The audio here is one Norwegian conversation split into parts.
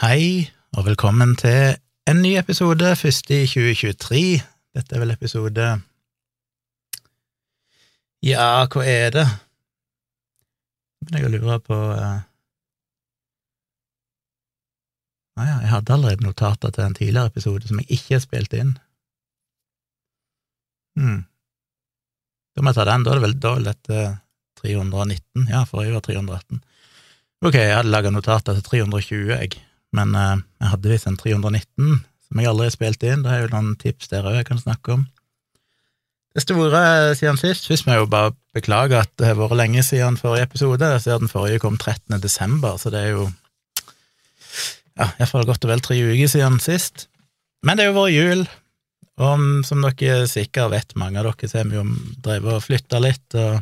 Hei, og velkommen til en ny episode, første i 2023. Dette er vel episode Ja, hva er det? Begynner jeg å lure på uh... ja, jeg hadde allerede notater til en tidligere episode som jeg ikke har spilt inn. Hmm. Da må jeg ta den. Da er det vel, da dette 319. Ja, forrige var 318. Ok, jeg hadde laga notater til 320, jeg, men uh, jeg hadde visst en 319 som jeg aldri har spilt inn. Det er jo noen tips der òg jeg kan snakke om. Det store siden sist Først må jeg jo bare beklage at det har vært lenge siden forrige episode. Jeg ser den forrige kom 13. desember, så det er jo ja, iallfall godt og vel tre uker siden sist. Men det er jo vært jul, og som dere sikkert vet, mange av dere, så har vi jo drevet og flytta litt og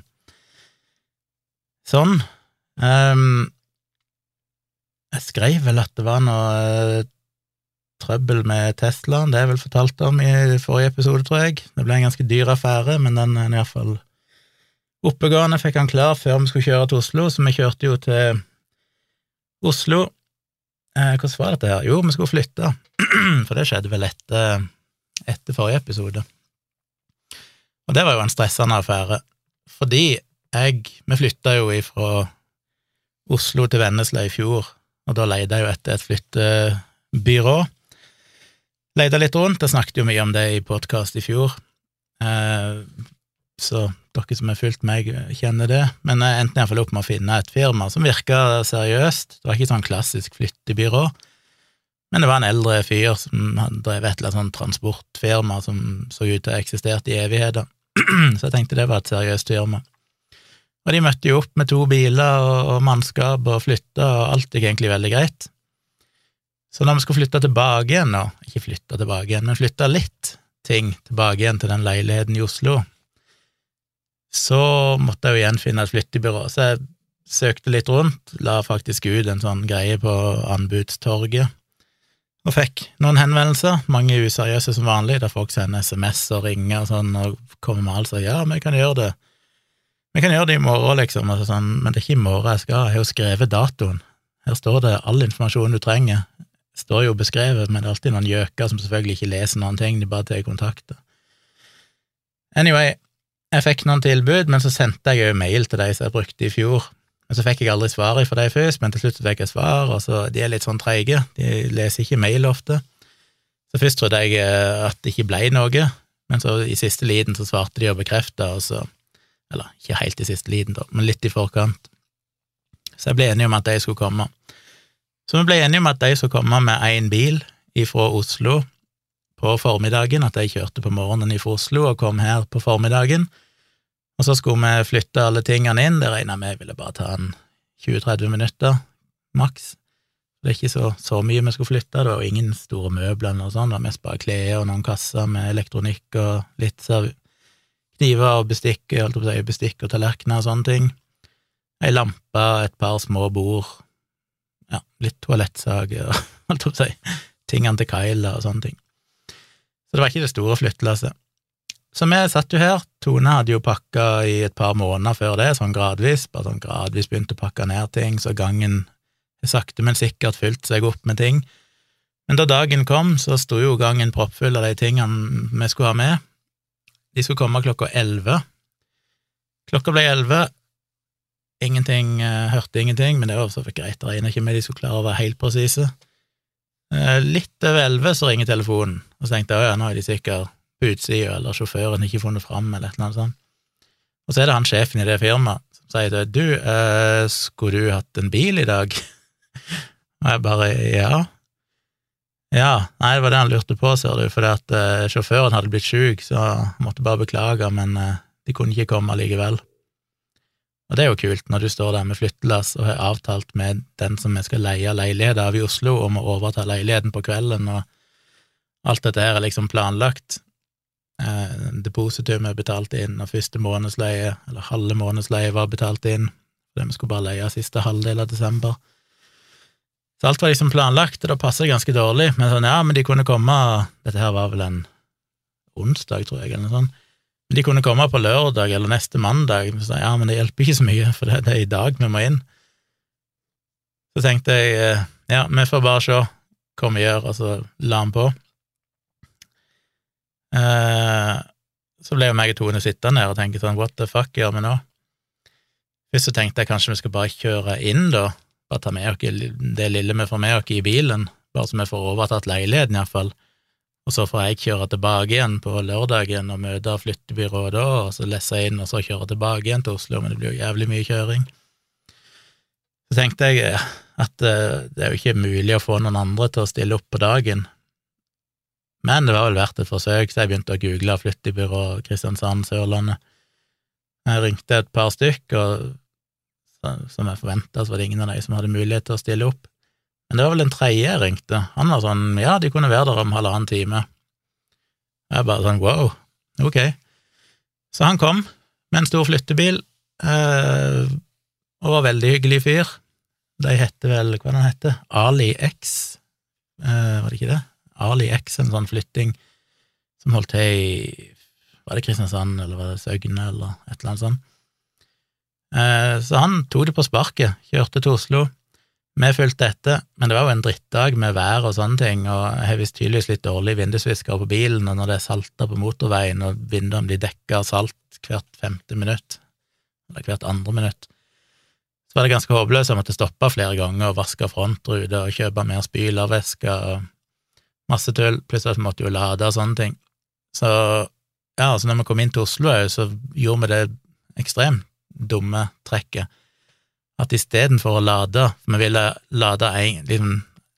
sånn. Um, jeg skrev vel at det var noe uh, trøbbel med Teslaen, det er vel fortalt om i forrige episode, tror jeg. Det ble en ganske dyr affære, men den er iallfall oppegående. Fikk han klar før vi skulle kjøre til Oslo, så vi kjørte jo til Oslo. Eh, hvordan var dette her? Jo, vi skulle flytte, for det skjedde vel etter, etter forrige episode. Og det var jo en stressende affære, fordi jeg Vi flytta jo ifra Oslo til Vennesla i fjor, og da leide jeg jo etter et flyttebyrå. Leide litt rundt, jeg snakket jo mye om det i podkast i fjor, eh, så dere som har fulgt meg, kjenner det, men jeg endte iallfall opp med å finne et firma som virka seriøst, det var ikke sånn klassisk flyttebyrå, men det var en eldre fyr som drev et eller annet sånn transportfirma som så ut til å ha eksistert i evigheter, så jeg tenkte det var et seriøst firma. Og de møtte jo opp med to biler og, og mannskap og flytta, og alt gikk egentlig veldig greit. Så når vi skulle flytte tilbake igjen og ikke flytte tilbake igjen, men flytte litt ting tilbake igjen til den leiligheten i Oslo, så måtte jeg jo igjen finne et flyttebyrå. Så jeg søkte litt rundt, la faktisk ut en sånn greie på anbudstorget, og fikk noen henvendelser, mange useriøse som vanlig, der folk sender SMS og ringer og sånn, og kommer med alt sånn ja, vi kan gjøre det vi kan gjøre det i morgen, liksom, altså sånn, men det er ikke i morgen jeg skal, jeg har jo skrevet datoen. Her står det all informasjonen du trenger. Det står jo beskrevet, men det er alltid noen gjøker som selvfølgelig ikke leser noen ting, de bare tar kontakt. Anyway, jeg fikk noen tilbud, men så sendte jeg jo mail til de som jeg brukte i fjor. Men så fikk jeg aldri svar fra de først, men til slutt fikk jeg svar, og så de er litt sånn treige, de leser ikke mail ofte. Så først trodde jeg eh, at det ikke ble noe, men så i siste liten så svarte de og bekrefta, og så eller ikke helt i siste liten, da, men litt i forkant. Så jeg ble enig om at de skulle komme. Så vi ble enige om at de skulle komme med én bil fra Oslo på formiddagen, at de kjørte på morgenen fra Oslo og kom her på formiddagen. Og så skulle vi flytte alle tingene inn, det regna jeg med ville bare ta en 20-30 minutter, maks. Det er ikke så, så, mye vi skulle flytte, det var ingen store møbler eller noe sånt, det var mest bare klær og noen kasser med elektronikk og litt kniver og bestikk, bestikk og tallerkener og sånne ting. Ei lampe, et par små bord, ja, litt toalettsager og holdt på å si tingene til Kyla og sånne ting. Så det var ikke det store flyttelasset. Så vi satt jo her, Tone hadde jo pakka i et par måneder før det, sånn gradvis, bare sånn gradvis begynte å pakke ned ting, så gangen sakte, men sikkert fylte seg opp med ting. Men da dagen kom, så sto jo gangen proppfull av de tingene vi skulle ha med, de skulle komme klokka elleve. Klokka ble elleve. Ingenting, uh, hørte ingenting, men det var så greit, å regne ikke med de skulle klare å være helt presise. Uh, litt over elleve så ringer telefonen, og så tenkte jeg ja, nå er de sikkert på utsida, eller sjåføren ikke funnet fram, eller et eller annet sånt. Og så er det han sjefen i det firmaet som sier til du, uh, skulle du hatt en bil i dag? og jeg bare ja. Ja, nei, det var det han lurte på, ser du, fordi at uh, sjåføren hadde blitt sjuk, så han måtte bare beklage, men uh, de kunne ikke komme likevel. Og det er jo kult når du står der med flyttelass og har avtalt med den som vi skal leie leilighet av i Oslo, om å overta leiligheten på kvelden, og alt dette her er liksom planlagt. Eh, depositumet er betalt inn, og første månedsleie, eller halve månedsleie, var betalt inn, det vi skulle bare leie siste halvdel av desember. Så alt var liksom planlagt, og det passa ganske dårlig. Men sånn, ja, men de kunne komme Dette her var vel en onsdag, tror jeg, eller noe sånt. Men de kunne komme på lørdag eller neste mandag. Så ja, men det hjelper ikke så mye, for det, det er i dag vi må inn. Så tenkte jeg, eh, ja, vi får bare se hva vi gjør, og så la han på. Eh, så ble jo meg og Tone sittende her og tenke sånn, what the fuck gjør vi nå? Først så tenkte jeg kanskje vi skal bare kjøre inn, da, bare ta med oss det lille vi får med oss i bilen, bare så vi får overtatt leiligheten, iallfall. Og så får jeg kjøre tilbake igjen på lørdagen og møte flyttebyrået da, og så lesse inn, og så kjøre tilbake igjen til Oslo, men det blir jo jævlig mye kjøring. Så tenkte jeg at eh, det er jo ikke mulig å få noen andre til å stille opp på dagen, men det var vel verdt et forsøk, så jeg begynte å google flyttebyrå Kristiansand, Sørlandet. Jeg ringte et par stykk, og som jeg forventa, så var det ingen av de som hadde mulighet til å stille opp. Men det var vel den tredje jeg ringte. Han var sånn ja, de kunne være der om halvannen time. Jeg bare sånn wow, ok. Så han kom med en stor flyttebil, øh, og var veldig hyggelig fyr. De heter vel, hva den heter, Ali X, eh, var det ikke det? Ali X, en sånn flytting som holdt til i Var det Kristiansand, eller var det Søgne, eller et eller annet sånt? Eh, så han tok det på sparket, kjørte til Oslo. Vi fulgte etter, men det var jo en drittdag med vær og sånne ting, og jeg har visst tydeligvis litt dårlig vindusvisker på bilen, og når det er salta på motorveien og vinduene blir dekka av salt hvert femte minutt, eller hvert andre minutt, så var det ganske håpløst. Jeg måtte stoppe flere ganger og vaske frontruter og kjøpe mer spylervæske og masse tull, vi måtte jo lade og sånne ting. Så ja, altså når vi kom inn til Oslo òg, så gjorde vi det ekstremt dumme trekket at istedenfor å lade, vi ville lade en, liksom,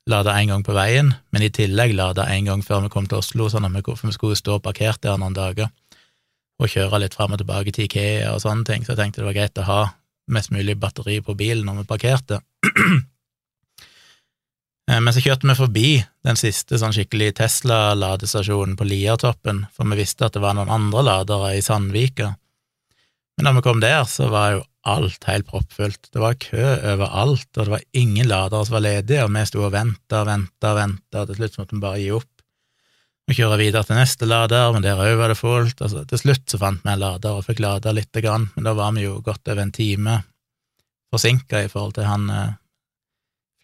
lade en gang på veien, men i tillegg lade en gang før vi kom til Oslo, sånn at vi, for vi skulle stå parkert der noen dager og kjøre litt fram og tilbake til Ikea og sånne ting, så jeg tenkte det var greit å ha mest mulig batteri på bilen når vi parkerte. Eh, men så kjørte vi forbi den siste sånn skikkelig Tesla-ladestasjonen på Liertoppen, for vi visste at det var noen andre ladere i Sandvika. Men da vi kom der, så var jo alt helt proppfullt. Det var kø overalt, og det var ingen ladere som var ledige, og vi sto og venta og venta og venta, til slutt måtte vi bare gi opp og kjøre videre til neste lader, men der òg var det fullt. Altså, til slutt så fant vi en lader og fikk lada lite grann, men da var vi jo godt over en time forsinka i forhold til han eh,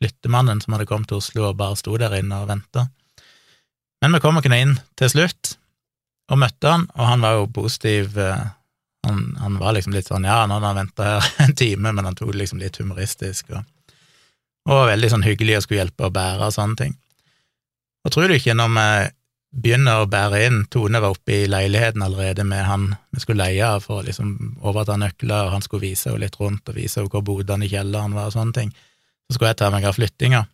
flyttemannen som hadde kommet til Oslo og bare sto der inne og venta. Men vi kom oss inn til slutt, og møtte han, og han var jo positiv. Eh, han, han var liksom litt sånn ja, nå hadde han venta her en time, men han tok det liksom litt humoristisk, og, og veldig sånn hyggelig og skulle hjelpe å bære og sånne ting. Og tror du ikke, når vi begynner å bære inn Tone var oppe i leiligheten allerede med han vi skulle leie av for å liksom overta nøkler, og han skulle vise henne litt rundt og vise henne hvor bodene i kjelleren var og sånne ting så skulle jeg ta meg av flyttinga.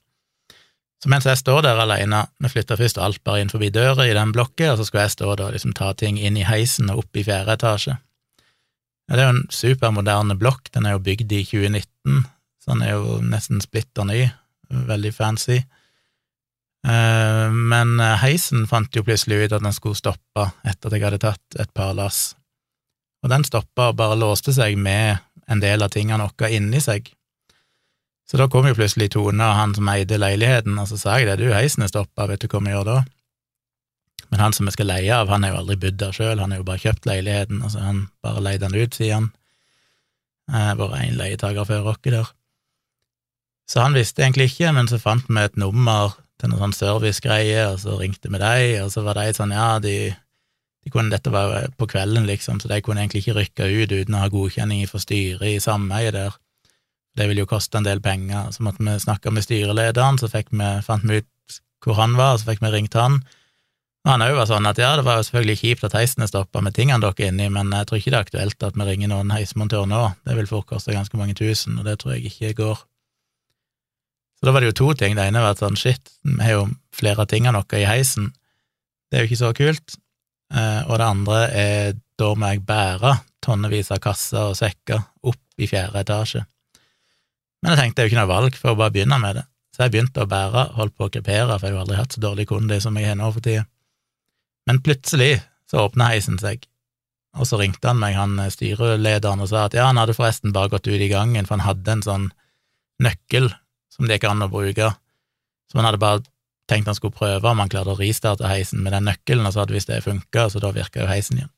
Så mens jeg står der alene, vi flytta først alt bare inn forbi døra i den blokka, og så skulle jeg stå der og liksom ta ting inn i heisen og opp i fjerde etasje. Ja, det er jo en supermoderne blokk, den er jo bygd i 2019, så den er jo nesten splitter ny, veldig fancy. Eh, men heisen fant jo plutselig ut at den skulle stoppe etter at jeg hadde tatt et par lass, og den stoppa og bare låste seg med en del av tingene våre inni seg. Så da kom jo plutselig Tone og han som eide leiligheten, og så sa jeg det, du, heisen er stoppa, vet du hva vi gjør da? Men han som vi skal leie av, han har jo aldri bodd der sjøl, han har jo bare kjøpt leiligheten, altså han bare leide den ut, sier han. Eh, bare én leietaker før oss der. Så han visste egentlig ikke, men så fant vi et nummer til noen sånn servicegreie, og så ringte vi dem, og så var de sånn, ja, de, de kunne, dette var på kvelden, liksom, så de kunne egentlig ikke rykke ut uten å ha godkjenning fra styret i sameiet der. Det ville jo koste en del penger. Så måtte vi snakke med styrelederen, så vi, fant vi ut hvor han var, og så fikk vi ringt han. Og han òg var sånn at ja, det var jo selvfølgelig kjipt at heisen er stoppa med tingene dere er inni, men jeg tror ikke det er aktuelt at vi ringer noen heismontør nå. Det vil fort koste ganske mange tusen, og det tror jeg ikke går. Så da var det jo to ting. Det ene var at sånn shit, vi har jo flere av tingene våre i heisen. Det er jo ikke så kult. Eh, og det andre er da må jeg bære tonnevis av kasser og sekker opp i fjerde etasje. Men jeg tenkte det er jo ikke noe valg for å bare begynne med det, så jeg begynte å bære, holdt på å krepere, for jeg har jo aldri hatt så dårlig kunde som jeg har nå for tida. Men plutselig så åpna heisen seg, og så ringte han meg, han styrelederen, og sa at ja, han hadde forresten bare gått ut i gangen, for han hadde en sånn nøkkel som det gikk an å bruke, så han hadde bare tenkt han skulle prøve om han klarte å ristarte heisen med den nøkkelen, og så hadde visst det funka, så da virka jo heisen igjen.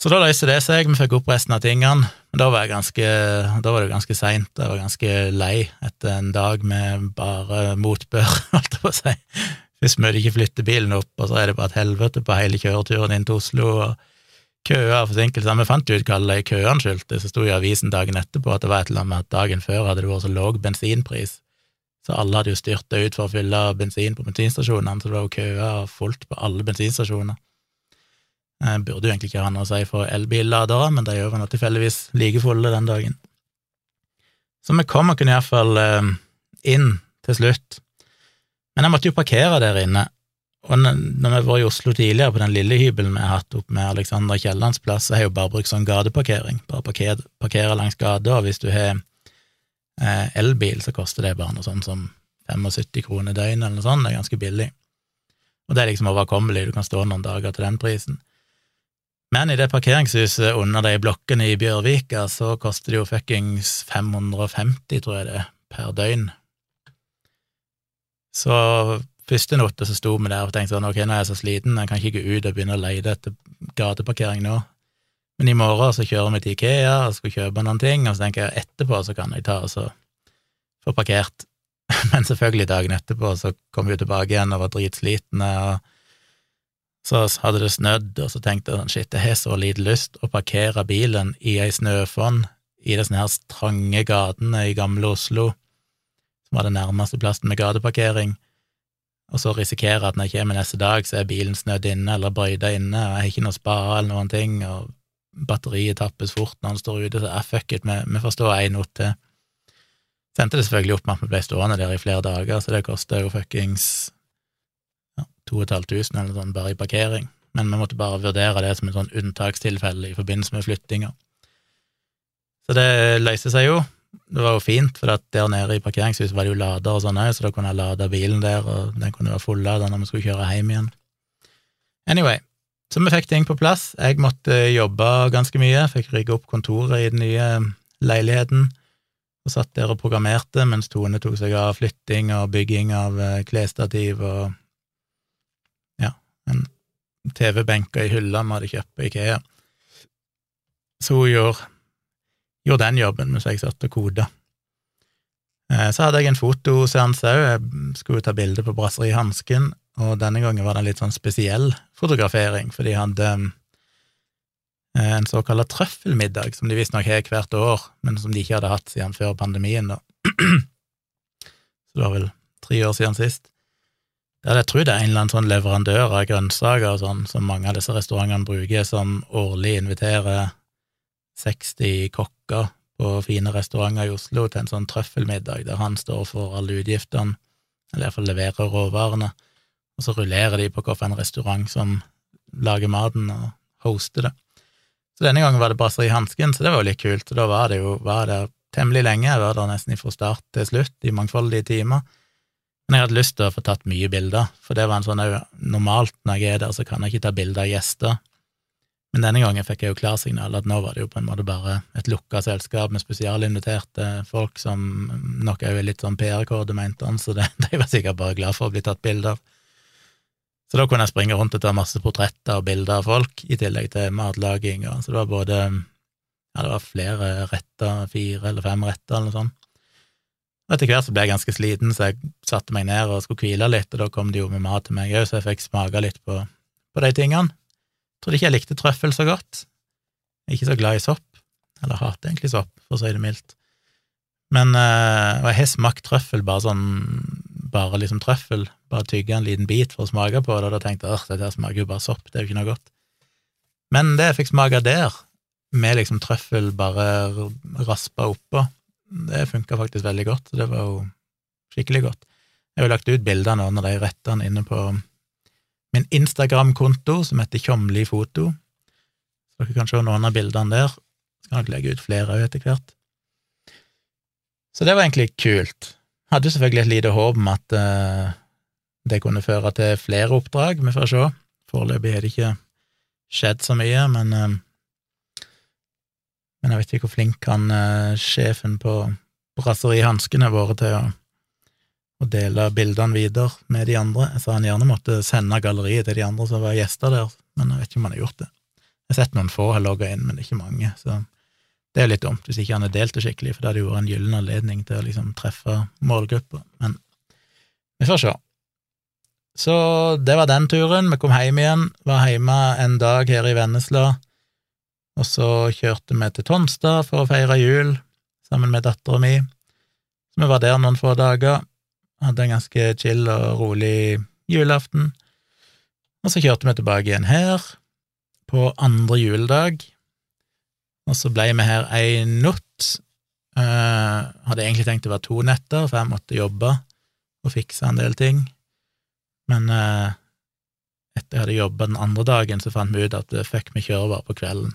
Så da løste det seg, vi fikk opp resten av tingene, men da var, jeg ganske, da var det ganske seint, jeg var ganske lei etter en dag med bare motbør, holdt jeg på å si. Først vi ikke flyttebilen opp, og så er det bare et helvete på hele kjøreturen inn til Oslo, og køer og forsinkelser. Vi fant ut hva alle køene skyldtes, så sto i avisen dagen etterpå at det var et eller annet med at dagen før hadde det vært så lav bensinpris, så alle hadde jo styrta ut for å fylle bensin på bensinstasjonene, så det var jo køer og fullt på alle bensinstasjoner. Jeg burde jo egentlig ikke ha noe å si for elbilladere, men de er jo tilfeldigvis like fulle den dagen. Så vi kom oss iallfall eh, inn til slutt. Men jeg måtte jo parkere der inne, og når vi var i Oslo tidligere, på den lille hybelen vi har hatt opp med Alexander Kiellands plass, så har jeg jo bare brukt sånn gateparkering, bare parkere, parkere langs gata, og hvis du har eh, elbil, så koster det bare noe sånn som 75 kroner døgnet eller noe sånt, det er ganske billig. Og det er liksom overkommelig, du kan stå noen dager til den prisen. Men i det parkeringshuset under de blokkene i Bjørvika, så koster det jo fuckings 550, tror jeg det, per døgn. Så første natta så sto vi der og tenkte sånn, ok, nå er jeg så sliten, jeg kan ikke gå ut og begynne å lete etter gateparkering nå. Men i morgen så kjører vi til Ikea og skal kjøpe noen ting, og så tenker jeg etterpå så kan jeg ta og så få parkert. Men selvfølgelig dagen etterpå så kom vi tilbake igjen og var dritslitne, og så hadde det snødd, og så tenkte jeg sånn, shit, jeg har så lite lyst å parkere bilen i ei snøfonn i disse her trange gatene i gamle Oslo, som var det nærmeste plassen med gateparkering, og så risikere at når jeg kommer neste dag, så er bilen snødd inne eller brøyta inne, og jeg har ikke noe spade eller noen ting, og batteriet tappes fort når den står ute, så jeg fuck it, vi, vi får stå én not til. Sendte det selvfølgelig opp med at vi ble stående der i flere dager, så det kosta jo fuckings 2500 eller noe sånt bare i parkering, men vi måtte bare vurdere det som et sånn unntakstilfelle i forbindelse med flyttinga. Så det løser seg jo. Det var jo fint, for der nede i parkeringshuset var det jo lader og sånn òg, så da kunne jeg lade bilen der, og den kunne være fullada når vi skulle kjøre hjem igjen. Anyway, så vi fikk ting på plass. Jeg måtte jobbe ganske mye, fikk rigge opp kontoret i den nye leiligheten, og satt der og programmerte mens Tone tok seg av flytting og bygging av eh, klesstativ og ja, en TV-benk i hylla vi hadde kjøpt på Ikea. Så hun gjorde, gjorde den jobben mens jeg satt og koda. Eh, så hadde jeg en fotoseanse òg, jeg skulle ta bilde på Brasseri Hansken, og denne gangen var det en litt sånn spesiell fotografering, for de hadde eh, en såkalt trøffelmiddag, som de visstnok har hvert år, men som de ikke hadde hatt siden før pandemien, da. Så det var vel tre år siden sist. Der jeg tror det er en eller annen sånn leverandør av grønnsaker og sånn, som mange av disse restaurantene bruker, som årlig inviterer 60 kokker på fine restauranter i Oslo til en sånn trøffelmiddag, der han står for alle utgiftene, eller iallfall leverer råvarene, og så rullerer de på hvilken restaurant som lager maten og hoster det. Så denne gangen var det Brasseri Hansken, så det var jo litt kult, og da var det jo var det temmelig lenge, jeg var der nesten fra start til slutt, i mangfoldige timer. Men jeg hadde lyst til å få tatt mye bilder, for det var en sånn Normalt når jeg er der, så kan jeg ikke ta bilder av gjester, men denne gangen fikk jeg jo klarsignal at nå var det jo på en måte bare et lukka selskap med spesialinviterte folk som nok er jo litt sånn PR-kode, mente han, så det, de var sikkert bare glad for å bli tatt bilde av. Så da kunne jeg springe rundt og ta masse portretter og bilder av folk, i tillegg til matlaging, og så det var både ja, det var flere retter, fire eller fem retter eller noe sånt. Og etter hvert så ble jeg ganske sliten, så jeg satte meg ned og skulle hvile litt, og da kom de jo med mat til meg òg, så jeg fikk smake litt på, på de tingene. Trodde ikke jeg likte trøffel så godt. Ikke så glad i sopp, eller hater egentlig sopp, for å si det mildt. Men øh, Og jeg har smakt trøffel bare sånn, bare liksom trøffel, bare tygge en liten bit for å smake på det, og da tenkte jeg at dette smaker jo bare sopp, det er jo ikke noe godt. Men det jeg fikk smake der, med liksom trøffel bare raspa oppå, det funka faktisk veldig godt, det var jo skikkelig godt. Jeg har jo lagt ut bilder nå av de rettene inne på min Instagram-konto, som heter Tjomli foto. Så dere kan se noen av bildene der. Så kan dere legge ut flere òg etter hvert. Så det var egentlig kult. Hadde selvfølgelig et lite håp om at uh, det kunne føre til flere oppdrag, vi får se. Foreløpig har det ikke skjedd så mye, men uh, men jeg vet ikke hvor flink han eh, sjefen på Brasseri våre til å, å, dele bildene videre med de andre. Jeg sa han gjerne måtte sende galleriet til de andre som var gjester der, men jeg vet ikke om han har gjort det. Jeg har sett noen få har logga inn, men ikke mange, så det er jo litt dumt hvis ikke han har delt det skikkelig, for det hadde jo vært en gyllen anledning til å liksom treffe målgruppa, men vi får se. Så det var den turen. Vi kom hjem igjen, var hjemme en dag her i Vennesla, og så kjørte vi til Tonstad for å feire jul sammen med dattera mi. Så vi var der noen få dager, hadde en ganske chill og rolig julaften. Og så kjørte vi tilbake igjen her på andre juledag, og så ble vi her ei natt. Uh, hadde egentlig tenkt å være to netter, for jeg måtte jobbe og fikse en del ting. Men uh, etter jeg hadde jobba den andre dagen, så fant vi ut at fuck, vi kjøre bare på kvelden.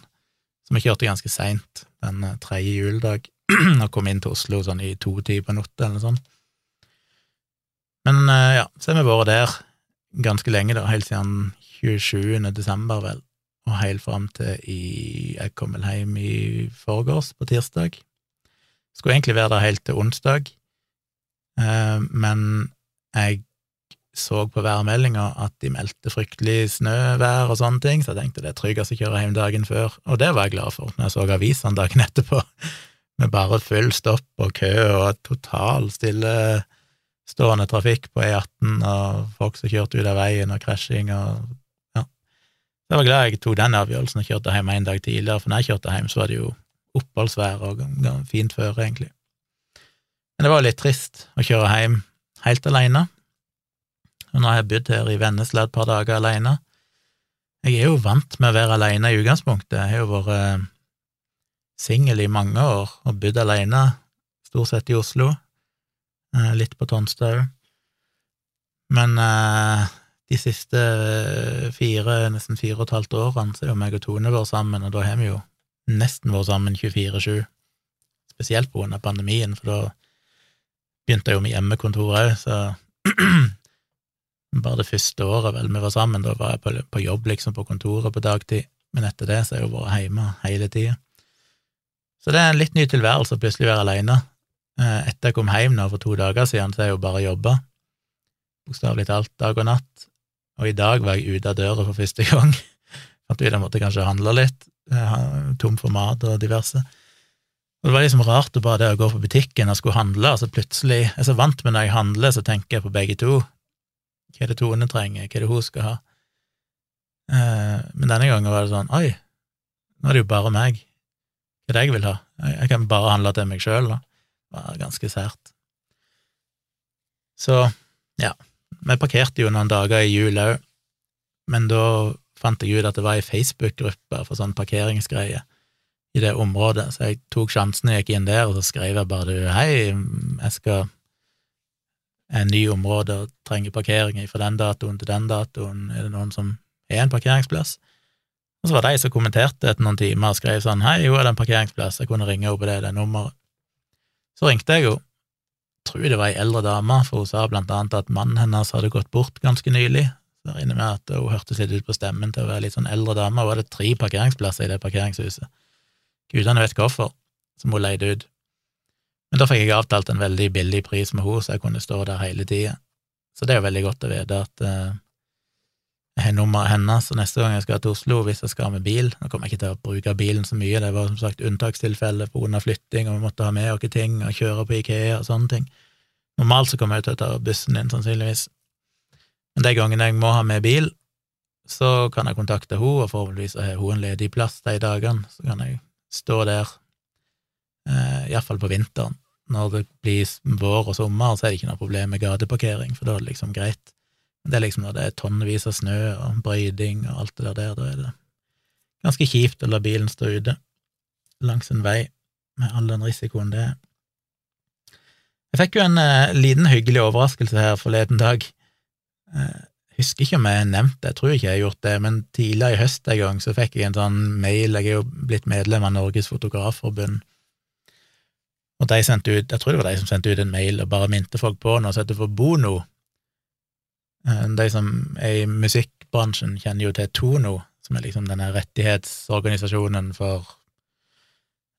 Så vi kjørte ganske seint den tredje juledag, og kom inn til Oslo sånn i to timer på natta eller noe sånt. Men ja, så har vi vært der ganske lenge, da, helt siden 27. desember, vel og helt fram til i Jeg kom vel hjem i forgårs, på tirsdag. Skulle egentlig være der helt til onsdag, eh, men jeg så på værmeldinga at de meldte fryktelig snøvær og sånne ting, så jeg tenkte det er tryggest å kjøre hjem dagen før, og det var jeg glad for når jeg så avisene dagen etterpå, med bare full stopp og kø og total stillestående trafikk på E18 og folk som kjørte ut av veien og krasjing og ja. jeg var glad jeg tok den avgjørelsen og kjørte hjem en dag tidligere, for når jeg kjørte hjem, så var det jo oppholdsvær og fint føre, egentlig. Men det var litt trist å kjøre hjem helt alene. Og nå har jeg bodd her i Vennesla et par dager alene. Jeg er jo vant med å være alene i utgangspunktet. Jeg har jo vært eh, singel i mange år og bodd alene, stort sett i Oslo. Eh, litt på Tonstad òg. Men eh, de siste fire, nesten fire og et halvt årene så er jo meg og Tone vært sammen, og da har vi jo nesten vært sammen 24-7, spesielt på grunn av pandemien, for da begynte jeg jo med hjemmekontor òg, så bare det første året vel vi var sammen, da var jeg på, på jobb liksom på kontoret på dagtid, men etter det så har jeg jo vært hjemme hele tida. Så det er en litt ny tilværelse å plutselig være aleine. Eh, etter jeg kom hjem nå for to dager siden, så har jeg jo bare jobba, bokstavelig talt dag og natt, og i dag var jeg ute av døra for første gang. Fant ut jeg måtte kanskje handle litt, tom for mat og diverse. Og Det var liksom rart å bare det å gå på butikken og skulle handle, og så plutselig Jeg er så vant med når jeg handler, så tenker jeg på begge to. Hva er det Tone trenger, hva er det hun skal ha? Eh, men denne gangen var det sånn Oi, nå er det jo bare meg. Hva er det jeg vil ha? Jeg kan bare handle til meg sjøl, da. Det var ganske sært. Så, ja. Vi parkerte jo noen dager i jul òg, men da fant jeg ut at det var ei Facebook-gruppe for sånn parkeringsgreie i det området, så jeg tok sjansen og gikk inn der, og så skrev jeg bare du, hei, jeg skal en ny område og trenger parkering fra den datoen til den datoen, er det noen som er en parkeringsplass? Og så var det de som kommenterte etter noen timer og skrev sånn, hei, jo, er det en parkeringsplass, jeg kunne ringe opp på det, det nummeret. Så ringte jeg henne, tror det var ei eldre dame, for hun sa blant annet at mannen hennes hadde gått bort ganske nylig. Så jeg regner med at hun hørtes litt ut på stemmen til å være litt sånn eldre dame. Hun hadde tre parkeringsplasser i det parkeringshuset. Gudene vet hvorfor, som hun leide ut. Men da fikk jeg avtalt en veldig billig pris med henne, så jeg kunne stå der hele tida. Så det er jo veldig godt å vite at jeg har nummeret hennes, og neste gang jeg skal til Oslo, hvis jeg skal med bil Nå kommer jeg ikke til å bruke bilen så mye, det var som sagt unntakstilfelle av flytting, og vi måtte ha med oss ting og kjøre på Ikea og sånne ting. Normalt så kommer jeg til å ta bussen inn, sannsynligvis. Men de gangene jeg må ha med bil, så kan jeg kontakte henne, og forhåpentligvis har hun en ledig plass de dagene, så kan jeg stå der, eh, iallfall på vinteren. Når det blir vår og sommer, så er det ikke noe problem med gateparkering, for da er det liksom greit. Det er liksom når det er tonnevis av snø og brøyding og alt det der, da er det ganske kjipt å la bilen stå ute langs en vei med all den risikoen det er. Jeg fikk jo en eh, liten hyggelig overraskelse her forleden dag. Eh, husker ikke om jeg har nevnt det, jeg tror ikke jeg har gjort det, men tidligere i høst en gang så fikk jeg en sånn mail, jeg er jo blitt medlem av Norges Fotografforbund, og de sendte ut, jeg tror det var de som sendte ut en mail og bare minte folk på noe som heter for Bono, Eh, de som er i musikkbransjen, kjenner jo til Tono, som er liksom denne rettighetsorganisasjonen for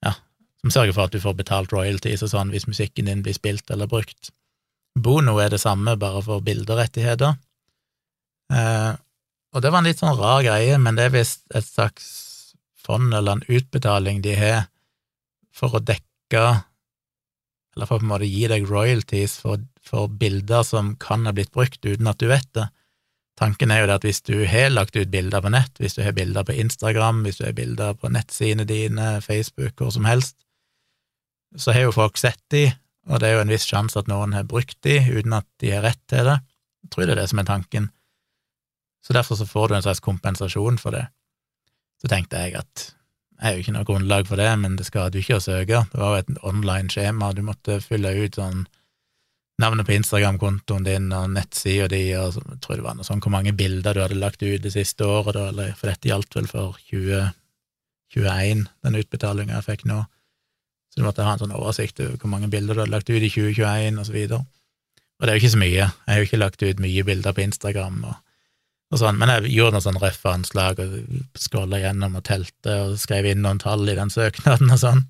Ja, som sørger for at du får betalt royalties og sånn hvis musikken din blir spilt eller brukt. Bono er det samme, bare for bilderettigheter. Eh, og det var en litt sånn rar greie, men det er visst et slags fond eller en utbetaling de har for å dekke, eller for å på en måte gi deg royalties for, for bilder som kan ha blitt brukt uten at du vet det. Tanken er jo det at hvis du har lagt ut bilder på nett, hvis du har bilder på Instagram, hvis du har bilder på nettsidene dine, Facebook, hvor som helst, så har jo folk sett de, og det er jo en viss sjanse at noen har brukt de uten at de har rett til det. Jeg tror det er det som er tanken. Så derfor så får du en slags kompensasjon for det. Så tenkte jeg at er jo ikke noe grunnlag for det, men det skader jo ikke å søke. Det var jo et online skjema, du måtte fylle ut sånn navnet på Instagram-kontoen din og nettsida di, og jeg tror det var noe sånn hvor mange bilder du hadde lagt ut det siste året, eller, for dette gjaldt vel for 2021, den utbetalinga jeg fikk nå. Så du måtte ha en sånn oversikt over hvor mange bilder du hadde lagt ut i 2021, og så videre. Og det er jo ikke så mye, jeg har jo ikke lagt ut mye bilder på Instagram og sånn, men jeg gjorde noen sånn røffe anslag og scrolla gjennom og telte og skrev inn noen tall i den søknaden og sånn.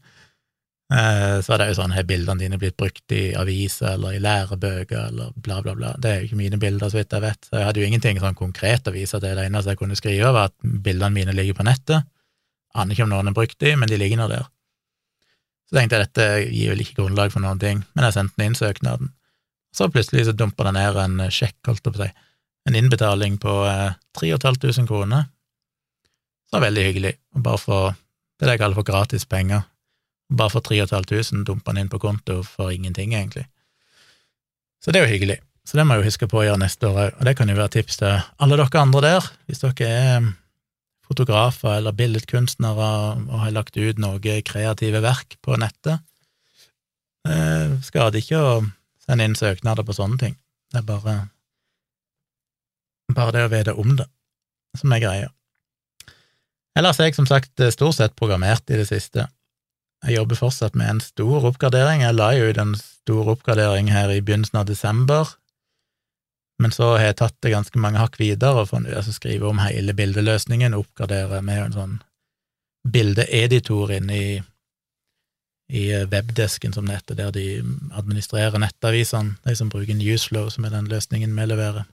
Eh, så er det jo sånn, har bildene dine blitt brukt i aviser eller i lærebøker eller bla, bla, bla. Det er jo ikke mine bilder, så vidt jeg vet. Jeg hadde jo ingenting sånn konkret å vise til. Det eneste jeg kunne skrive, var at bildene mine ligger på nettet. Aner ikke om noen har brukt de, men de ligger nå der. Så tenkte jeg dette gir vel ikke grunnlag for noen ting, men jeg sendte den inn søknaden. Så plutselig så dumpa det ned en sjekk, holdt jeg på å si, en innbetaling på eh, 3500 kroner. Så det var veldig hyggelig, og bare for det jeg kaller for gratis penger. Bare for 3500 dumpa han inn på konto for ingenting, egentlig. Så det er jo hyggelig. Så det må jeg jo huske på å gjøre neste år òg, og det kan jo være tips til alle dere andre der, hvis dere er fotografer eller billedkunstnere og har lagt ut noe kreative verk på nettet. Eh, skader ikke å sende inn søknader på sånne ting. Det er bare, bare det å vite om det som er greia. Ellers er jeg som sagt stort sett programmert i det siste. Jeg jobber fortsatt med en stor oppgradering. Jeg la jo ut en stor oppgradering her i begynnelsen av desember, men så har jeg tatt det ganske mange hakk videre og funnet ut å skrive om hele bildeløsningen, oppgradere med en sånn bildeeditor inne i, i webdesken, som det heter, der de administrerer nettavisene, de som bruker Newsflow, som er den løsningen vi leverer.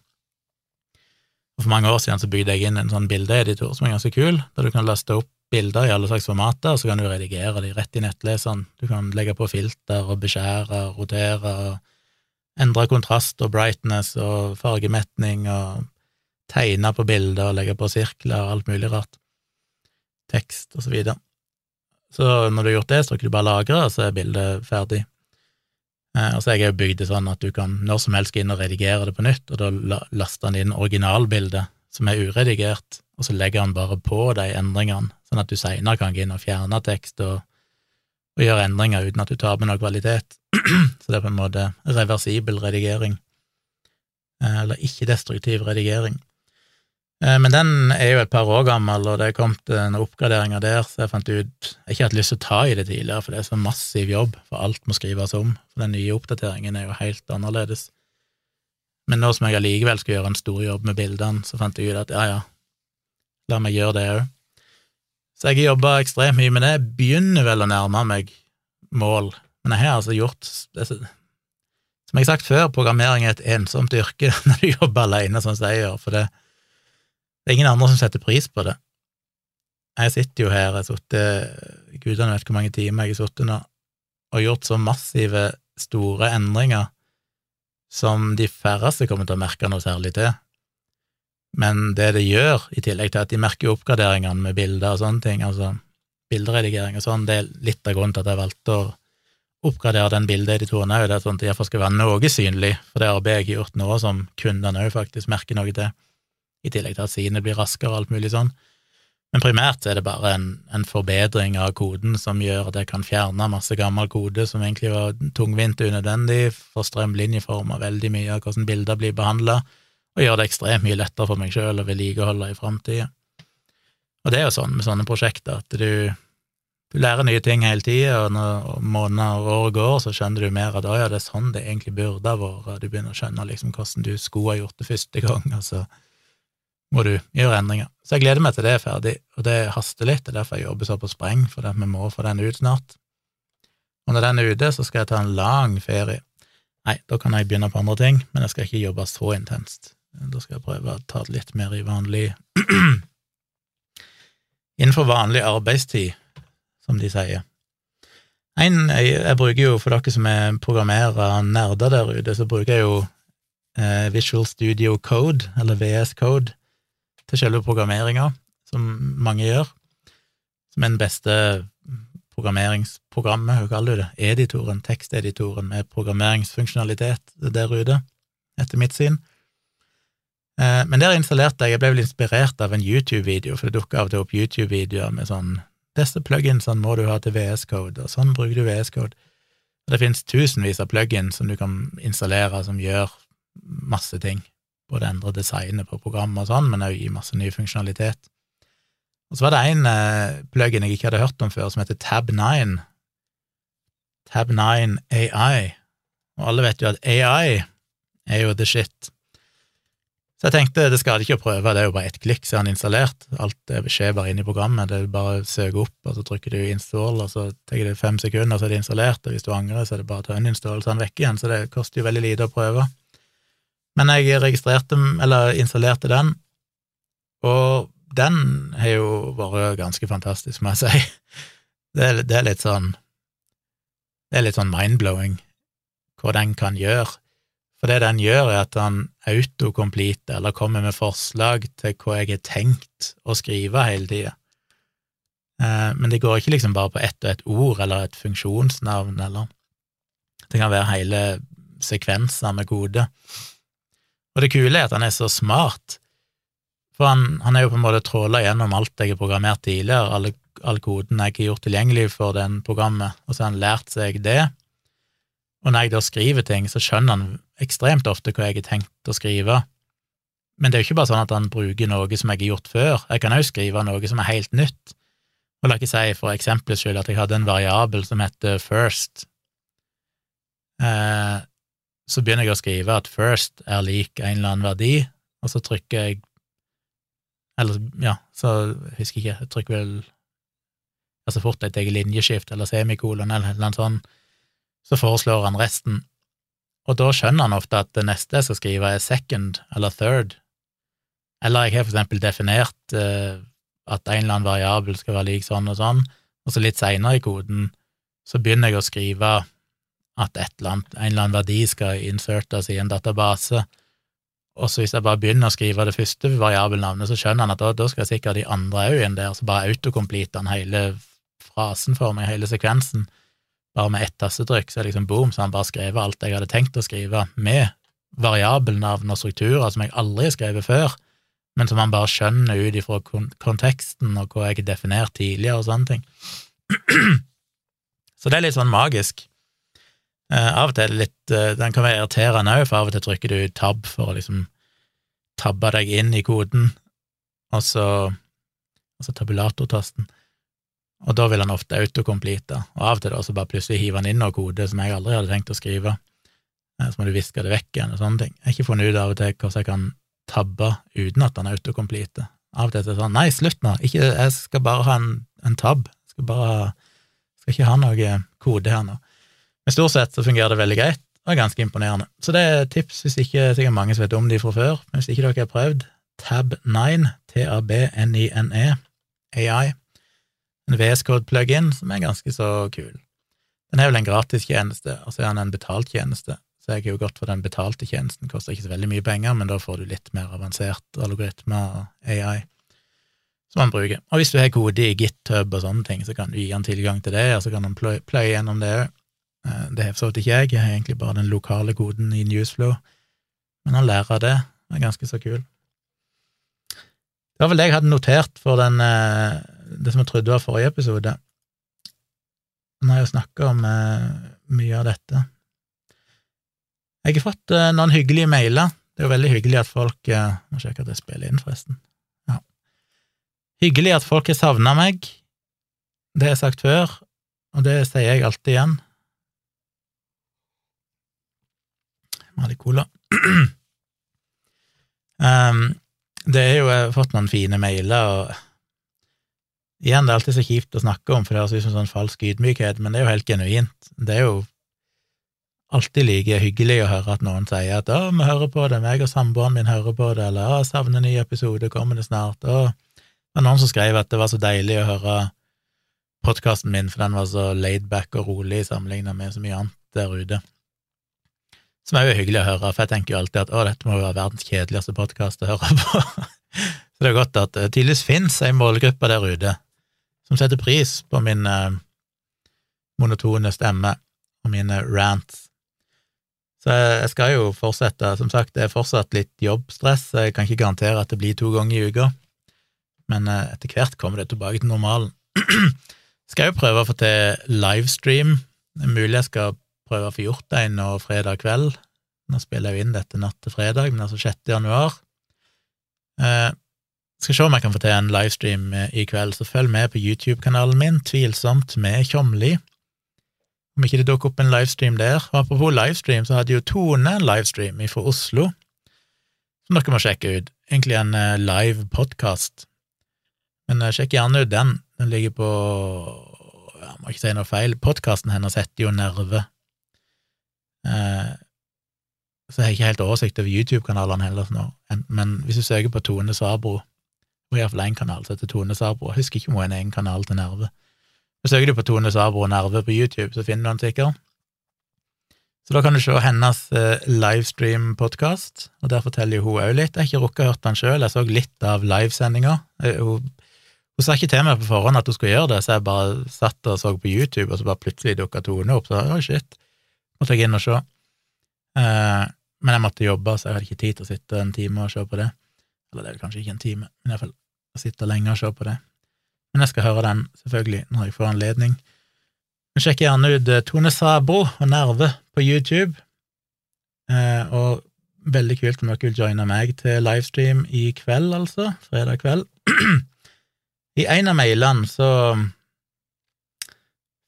Og For mange år siden så bygde jeg inn en sånn bildeeditor som er ganske kul, der du kan laste opp bilder i alle slags formater, og så kan du redigere de rett i nettleseren. Du kan legge på filter og beskjære, rotere og endre kontrast og brightness og fargemetning og tegne på bilder og legge på sirkler og alt mulig rart. Tekst og så videre. Så når du har gjort det, så kan du bare lagre, og så er bildet ferdig. Eh, og så har jeg jo bygd det sånn at du kan når som helst gå inn og redigere det på nytt, og da laster han inn originalbildet, som er uredigert, og så legger han bare på de endringene, sånn at du seinere kan gå inn og fjerne tekst og, og, gjøre endringer uten at du taper noe kvalitet. så det er på en måte reversibel redigering, eh, eller ikke-destruktiv redigering. Eh, men den er jo et par år gammel, og det er kommet noen oppgraderinger der, så jeg fant ut Jeg har ikke hatt lyst til å ta i det tidligere, for det er så massiv jobb, for alt må skrives om. For den nye oppdateringen er jo helt annerledes. Men nå som jeg allikevel skulle gjøre en stor jobb med bildene, så fant jeg ut at ja, ja, La meg gjøre det òg. Så jeg har jobba ekstremt mye med det. Begynner vel å nærme meg mål, men jeg har altså gjort Som jeg har sagt før, programmering er et ensomt yrke når du jobber alene, sånn som jeg gjør, for det, det er ingen andre som setter pris på det. Jeg sitter jo her, jeg har sittet Gudene vet hvor mange timer jeg har sittet nå, og gjort så massive, store endringer som de færreste kommer til å merke noe særlig til. Men det det gjør, i tillegg til at de merker oppgraderingene med bilder og sånne ting, altså bilderedigering og sånn, det er litt av grunnen til at jeg valgte å oppgradere den bildeeditoren òg, det er sånn at det iallfall skal være noe synlig for det arbeidet jeg har gjort nå, som kundene òg faktisk merker noe til, i tillegg til at sine blir raskere og alt mulig sånn. Men primært er det bare en, en, forbedring av koden som gjør at jeg kan fjerne masse gammel kode som egentlig var tungvint og unødvendig, for strømlinjeforma veldig mye av hvordan bilder blir behandla, og gjør det ekstremt mye lettere for meg sjøl å vedlikeholde i framtida. Og det er jo sånn med sånne prosjekter at du, du lærer nye ting hele tida, og når måneder og år går, så skjønner du mer at å ja, det er sånn det egentlig burde ha vært, du begynner å skjønne liksom hvordan du skulle ha gjort det første gang, og så må du gjøre endringer. Så jeg gleder meg til det er ferdig, og det haster litt, det er derfor jeg jobber så på spreng, for vi må få den ut snart. Og når den er ute, så skal jeg ta en lang ferie. Nei, da kan jeg begynne på andre ting, men jeg skal ikke jobbe så intenst. Da skal jeg prøve å ta det litt mer i vanlig innenfor vanlig arbeidstid, som de sier. En, jeg, jeg, bruker jo, for dere som er programmerer nerder der ute, så bruker jeg jo eh, Visual Studio Code, eller VS Code, til selve programmeringa, som mange gjør, som er den beste programmeringsprogrammet, hva kaller du det, editoren, teksteditoren med programmeringsfunksjonalitet der ute, etter mitt syn. Eh, men der installerte jeg, jeg ble vel inspirert av en YouTube-video, for det dukker av og til opp YouTube-videoer med sånn disse pluginsene må du ha til VS Code, og sånn bruker du VS Code. Det finnes tusenvis av plugins som du kan installere som gjør masse ting, både endre designet på programmet og sånn, men òg gi masse ny funksjonalitet. Og så var det en uh, plugin jeg ikke hadde hørt om før, som heter Tab9. Tab9 AI. Og alle vet jo at AI er jo the shit. Så jeg tenkte det skader ikke å prøve, det er jo bare ett klikk, så er den installert. Alt skjer bare inn i programmet, det er bare å søke opp, og så trykker du install, og så tar det fem sekunder, så er det installert, og hvis du angrer, så er det bare å uninstall, så er den vekk igjen, så det koster jo veldig lite å prøve. Men jeg registrerte, eller installerte den, og den har jo vært ganske fantastisk, må jeg si. Det er, det er litt sånn Det er litt sånn mind-blowing hva den kan gjøre for det den gjør, er at den autocomplete, eller kommer med forslag til hva jeg har tenkt å skrive hele tida. Eh, men det går ikke liksom bare på ett og ett ord eller et funksjonsnavn, eller Det kan være hele sekvenser med kode. Og det kule er at han er så smart, for han, han er jo på en måte tråla gjennom alt jeg har programmert tidligere, alle, all koden jeg har gjort tilgjengelig for den programmet, og så har han lært seg det. Og når jeg da skriver ting, så skjønner han ekstremt ofte hva jeg har tenkt å skrive. Men det er jo ikke bare sånn at han bruker noe som jeg har gjort før, jeg kan også skrive noe som er helt nytt. Og la ikke si for eksempelets skyld at jeg hadde en variabel som heter first. Eh, så begynner jeg å skrive at first er lik en eller annen verdi, og så trykker jeg Eller, ja, så jeg husker ikke, jeg trykker vel altså fort et eget linjeskift eller semikolon eller noe sånt, så foreslår han resten, og da skjønner han ofte at det neste jeg skal skrive, er second eller third, eller jeg har for eksempel definert uh, at en eller annen variabel skal være lik sånn og sånn, og så litt seinere i koden så begynner jeg å skrive at eller annet, en eller annen verdi skal insertes i en database, og så hvis jeg bare begynner å skrive det første variabelnavnet, så skjønner han at da, da skal sikkert de andre òg inn der, så bare autocomplete han hele frasen for meg, hele sekvensen, bare med ett tastetrykk, så er det liksom boom, så han bare skrevet alt jeg hadde tenkt å skrive, med variabelnavn og strukturer som jeg aldri har skrevet før, men som han bare skjønner ut ifra konteksten og hva jeg har definert tidligere og sånne ting. Så det er litt sånn magisk. Eh, av og til er det litt eh, Den kan være irriterende òg, for av og til trykker du tab for å liksom tabbe deg inn i koden, og så altså tabulatortasten og da vil han ofte autocomplete, og av og til da så bare plutselig hiver han inn noe kode som jeg aldri hadde tenkt å skrive, eh, så må du viske det vekk igjen og sånne ting. Jeg har ikke funnet ut av og til hvordan jeg kan tabbe uten at han autocomplete. Av og til er det sånn, nei, slutt nå, ikke, jeg skal bare ha en, en tab, jeg skal bare skal ikke ha noe kode her nå. Men stort sett så fungerer det veldig greit, og er ganske imponerende. Så det er tips hvis ikke sikkert mange som vet om de fra før, men hvis ikke dere har prøvd, Tab9, T-A-B-N-I-N-E, AI, en VS Code-plugin som er ganske så kul. Den er vel en gratis tjeneste, og så er den en betalt tjeneste, så jeg er jo godt for den betalte tjenesten, koster ikke så veldig mye penger, men da får du litt mer avansert algoritmer og AI som man bruker. Og hvis du har kode i GitHub og sånne ting, så kan du gi han tilgang til det, og så kan han pløye gjennom det òg. Eh, det har for så vidt ikke jeg, jeg har egentlig bare den lokale koden i Newsflow, men han lærer av det, det er ganske så kul. Det var vel det jeg hadde notert for den eh, det som jeg trodde var forrige episode. Nå har jeg jo snakka om eh, mye av dette. Jeg har fått noen hyggelige mailer. Det er jo veldig hyggelig at folk Må sjekke at jeg spiller inn, forresten. Ja. Hyggelig at folk har savna meg. Det har jeg sagt før, og det sier jeg alltid igjen. Jeg litt cola. um, det er jo Jeg har fått noen fine mailer, og Igjen, det er alltid så kjipt å snakke om, for det høres ut som sånn falsk ydmykhet, men det er jo helt genuint. Det er jo alltid like hyggelig å høre at noen sier at 'å, vi hører på det, meg og samboeren min hører på det', eller 'å, savner ny episode, kommer det snart', Og Det var noen som skrev at det var så deilig å høre podkasten min, for den var så laid back og rolig sammenlignet med så mye annet der ute. Som er jo hyggelig å høre, for jeg tenker jo alltid at å, dette må jo være verdens kjedeligste podkast å høre på. så det er godt at det tydeligvis fins ei målgruppe der ute som setter pris på min eh, monotone stemme og mine rants. Så jeg skal jo fortsette, som sagt, det er fortsatt litt jobbstress, jeg kan ikke garantere at det blir to ganger i uka, men eh, etter hvert kommer det tilbake til normalen. skal jo prøve å få til livestream, det er mulig jeg skal prøve å få gjort det nå fredag kveld. Nå spiller jeg jo inn dette natt til fredag, men altså 6. januar. Eh, skal se om jeg kan få til en livestream eh, i kveld, så følg med på YouTube-kanalen min, Tvilsomt med Tjomli. Om ikke det dukker opp en livestream der. Og apropos livestream, så hadde jo Tone en livestream fra Oslo, som dere må sjekke ut. Egentlig en uh, live podkast. Men uh, sjekk gjerne ut den. Den ligger på Jeg må ikke si noe feil. Podkasten hennes heter jo Nerve. Uh, så jeg har ikke helt oversikt over YouTube-kanalene heller nå, men hvis du søker på Tone Sabro, hun har iallfall én kanal som heter Tone Sabro, jeg husker ikke om hun har en egen kanal til Nerve. Så søker du på Tone Sabro Nerve på YouTube, så finner du den sikkert. Så da kan du se hennes eh, livestream-podkast, og der forteller hun òg litt. Jeg har ikke rukket å høre den sjøl, jeg så litt av livesendinga. Eh, hun, hun sa ikke til meg på forhånd at hun skulle gjøre det, så jeg bare satt og så på YouTube, og så bare plutselig dukka Tone opp, så oi, shit, måtte jeg inn og se. Eh, men jeg måtte jobbe, så jeg hadde ikke tid til å sitte en time og se på det. Eller det er kanskje ikke en time, men iallfall å sitte lenge og se på det. Men jeg skal høre den, selvfølgelig, når jeg får anledning. Men sjekk gjerne ut eh, Tone Sabro og Nerve på YouTube, eh, og veldig kult om dere vil joine meg til livestream i kveld, altså, fredag kveld. I en av mailene så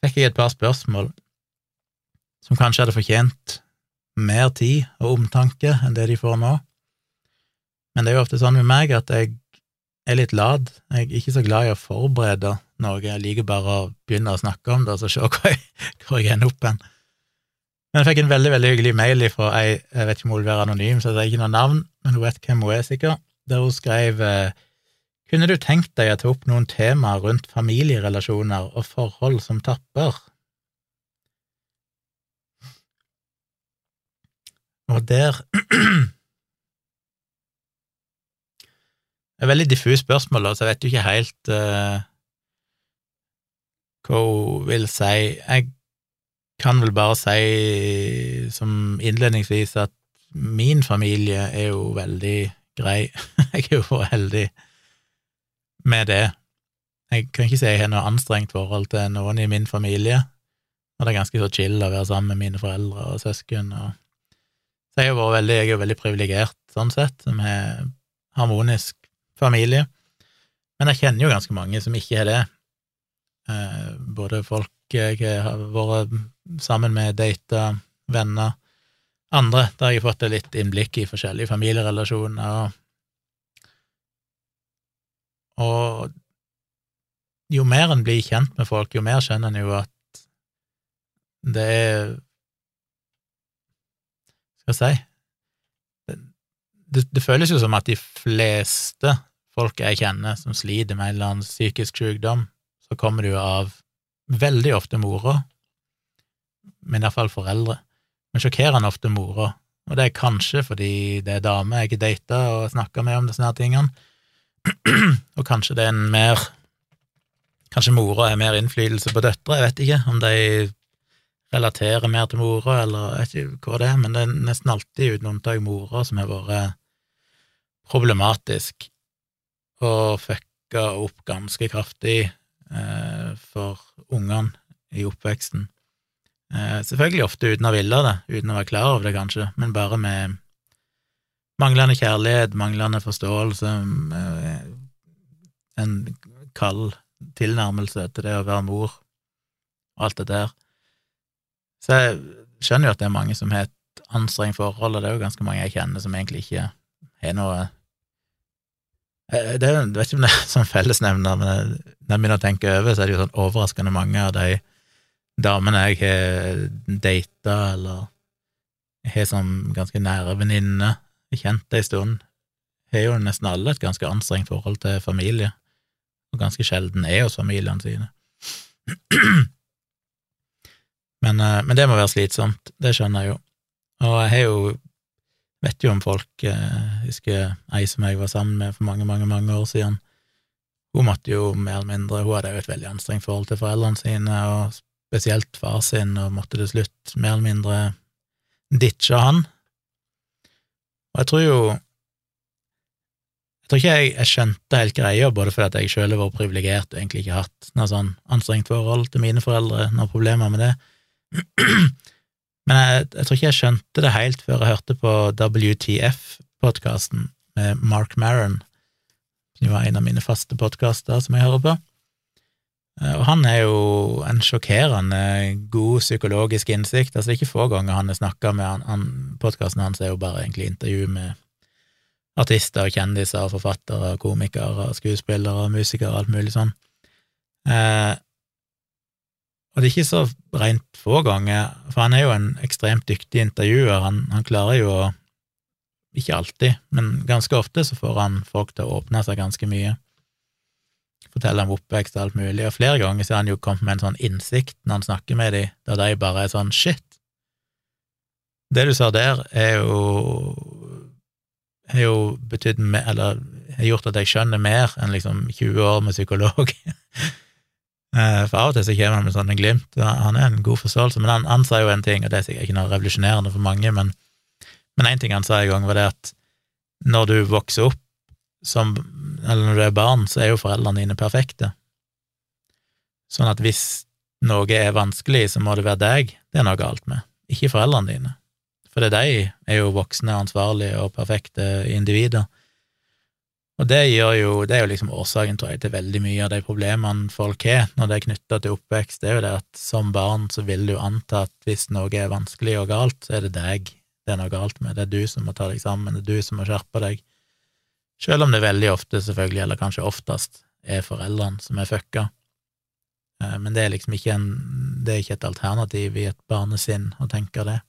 fikk jeg et par spørsmål som kanskje hadde fortjent mer tid og omtanke enn det de får nå. Men det er jo ofte sånn med meg at jeg er litt lat. Jeg er ikke så glad i å forberede noe. Jeg liker bare å begynne å snakke om det, og se hvor jeg, hvor jeg ender opp hen. Men jeg fikk en veldig veldig hyggelig mail fra ei, jeg vet ikke om hun vil være anonym, så jeg sier ikke noe navn, men hun vet hvem hun er, sikkert, der hun skrev kunne du tenkt deg å ta opp noen temaer rundt familierelasjoner og forhold som tapper? Og der er et veldig diffust spørsmål, så jeg vet jo ikke helt uh, hva hun vil si. Jeg kan vel bare si som innledningsvis at min familie er jo veldig grei. jeg er jo for heldig med det. Jeg kan ikke si jeg har noe anstrengt forhold til noen i min familie, og det er ganske så chill å være sammen med mine foreldre og søsken. og så jeg, er veldig, jeg er jo veldig privilegert sånn sett, med harmonisk familie. Men jeg kjenner jo ganske mange som ikke har det. Eh, både folk jeg har vært sammen med, data, venner, andre, der jeg har fått litt innblikk i forskjellige familierelasjoner. Og jo mer en blir kjent med folk, jo mer skjønner en jo at det er skal jeg? Si det, det, føles jo som at de fleste folk jeg kjenner som sliter med en eller annen psykisk sykdom, så kommer det jo av veldig ofte mora, men iallfall foreldre, men sjokkerende ofte mora, og det er kanskje fordi det er dame jeg ikke dater og snakker med om disse her tingene, og kanskje det er en mer Kanskje mora har mer innflytelse på døtre, jeg vet ikke om de relaterer mer til mora, eller jeg vet ikke hva det er, men det er nesten alltid uten unntak mora som har vært problematisk og fucka opp ganske kraftig eh, for ungene i oppveksten. Eh, selvfølgelig ofte uten å ville det, uten å være klar over det, kanskje, men bare med manglende kjærlighet, manglende forståelse, eh, en kald tilnærmelse til det å være mor, og alt det der. Så jeg skjønner jo at det er mange som har et anstrengt forhold, og det er jo ganske mange jeg kjenner som egentlig ikke har noe eh, det er, Jeg vet ikke om det er sånn fellesnevner, men når jeg begynner å tenke over, så er det jo sånn overraskende mange av de damene jeg har data, eller har som ganske nære venninner, kjent ei stund, har jo nesten alle et ganske anstrengt forhold til familie, og ganske sjelden er hos familiene sine. Men, eh, men, det må være slitsomt, det skjønner jeg jo. Og jeg har jo vet jo om folk Jeg husker ei som jeg var sammen med for mange, mange, mange år siden. Hun måtte jo mer eller mindre Hun hadde jo et veldig anstrengt forhold til foreldrene sine, og spesielt far sin, og måtte til slutt mer eller mindre ditche han. Og jeg tror jo Jeg tror ikke jeg, jeg skjønte helt greia, både fordi jeg sjøl har vært privilegert og egentlig ikke hatt noe sånn anstrengt forhold til mine foreldre, noen problemer med det. Men jeg, jeg, tror ikke jeg skjønte det helt før jeg hørte på WTF-podkasten med Mark Maron, som var en av mine faste podkaster som jeg hører på. Eh, og han er jo en sjokkerende god psykologisk innsikt. Altså, det er ikke få ganger han har snakka med han, han Podkasten hans er jo bare egentlig intervju med artister, og kjendiser, forfattere, komikere, skuespillere, musikere, og alt mulig sånn. Eh, og det er ikke så rent få ganger, for han er jo en ekstremt dyktig intervjuer. Han, han, klarer jo å Ikke alltid, men ganske ofte så får han folk til å åpne seg ganske mye. Fortelle om oppvekst og alt mulig, og flere ganger så har han jo kommet med en sånn innsikt når han snakker med dem, der de bare er sånn shit. Det du sa der, er jo har jo betydd Eller har gjort at jeg skjønner mer enn liksom 20 år med psykolog. Eh, for av og til så kommer han med sånne glimt. Han er en god forståelse, men han, han sa jo en ting, og det er sikkert ikke noe revolusjonerende for mange, men men én ting han sa en gang, var det at når du vokser opp som Eller når du er barn, så er jo foreldrene dine perfekte. Sånn at hvis noe er vanskelig, så må det være deg det er noe galt med, ikke foreldrene dine. For det er de er jo voksne, ansvarlige og perfekte individer. Og det jo, det er jo liksom årsaken, tror jeg, til veldig mye av de problemene folk har når det er knytta til oppvekst, det er jo det at som barn så vil du anta at hvis noe er vanskelig og galt, så er det deg det er noe galt med, det er du som må ta deg sammen, det er du som må skjerpe deg, selv om det veldig ofte, selvfølgelig, eller kanskje oftest, er foreldrene som er fucka. Eh, men det er liksom ikke en, det er ikke et alternativ i et barnesinn å tenke det.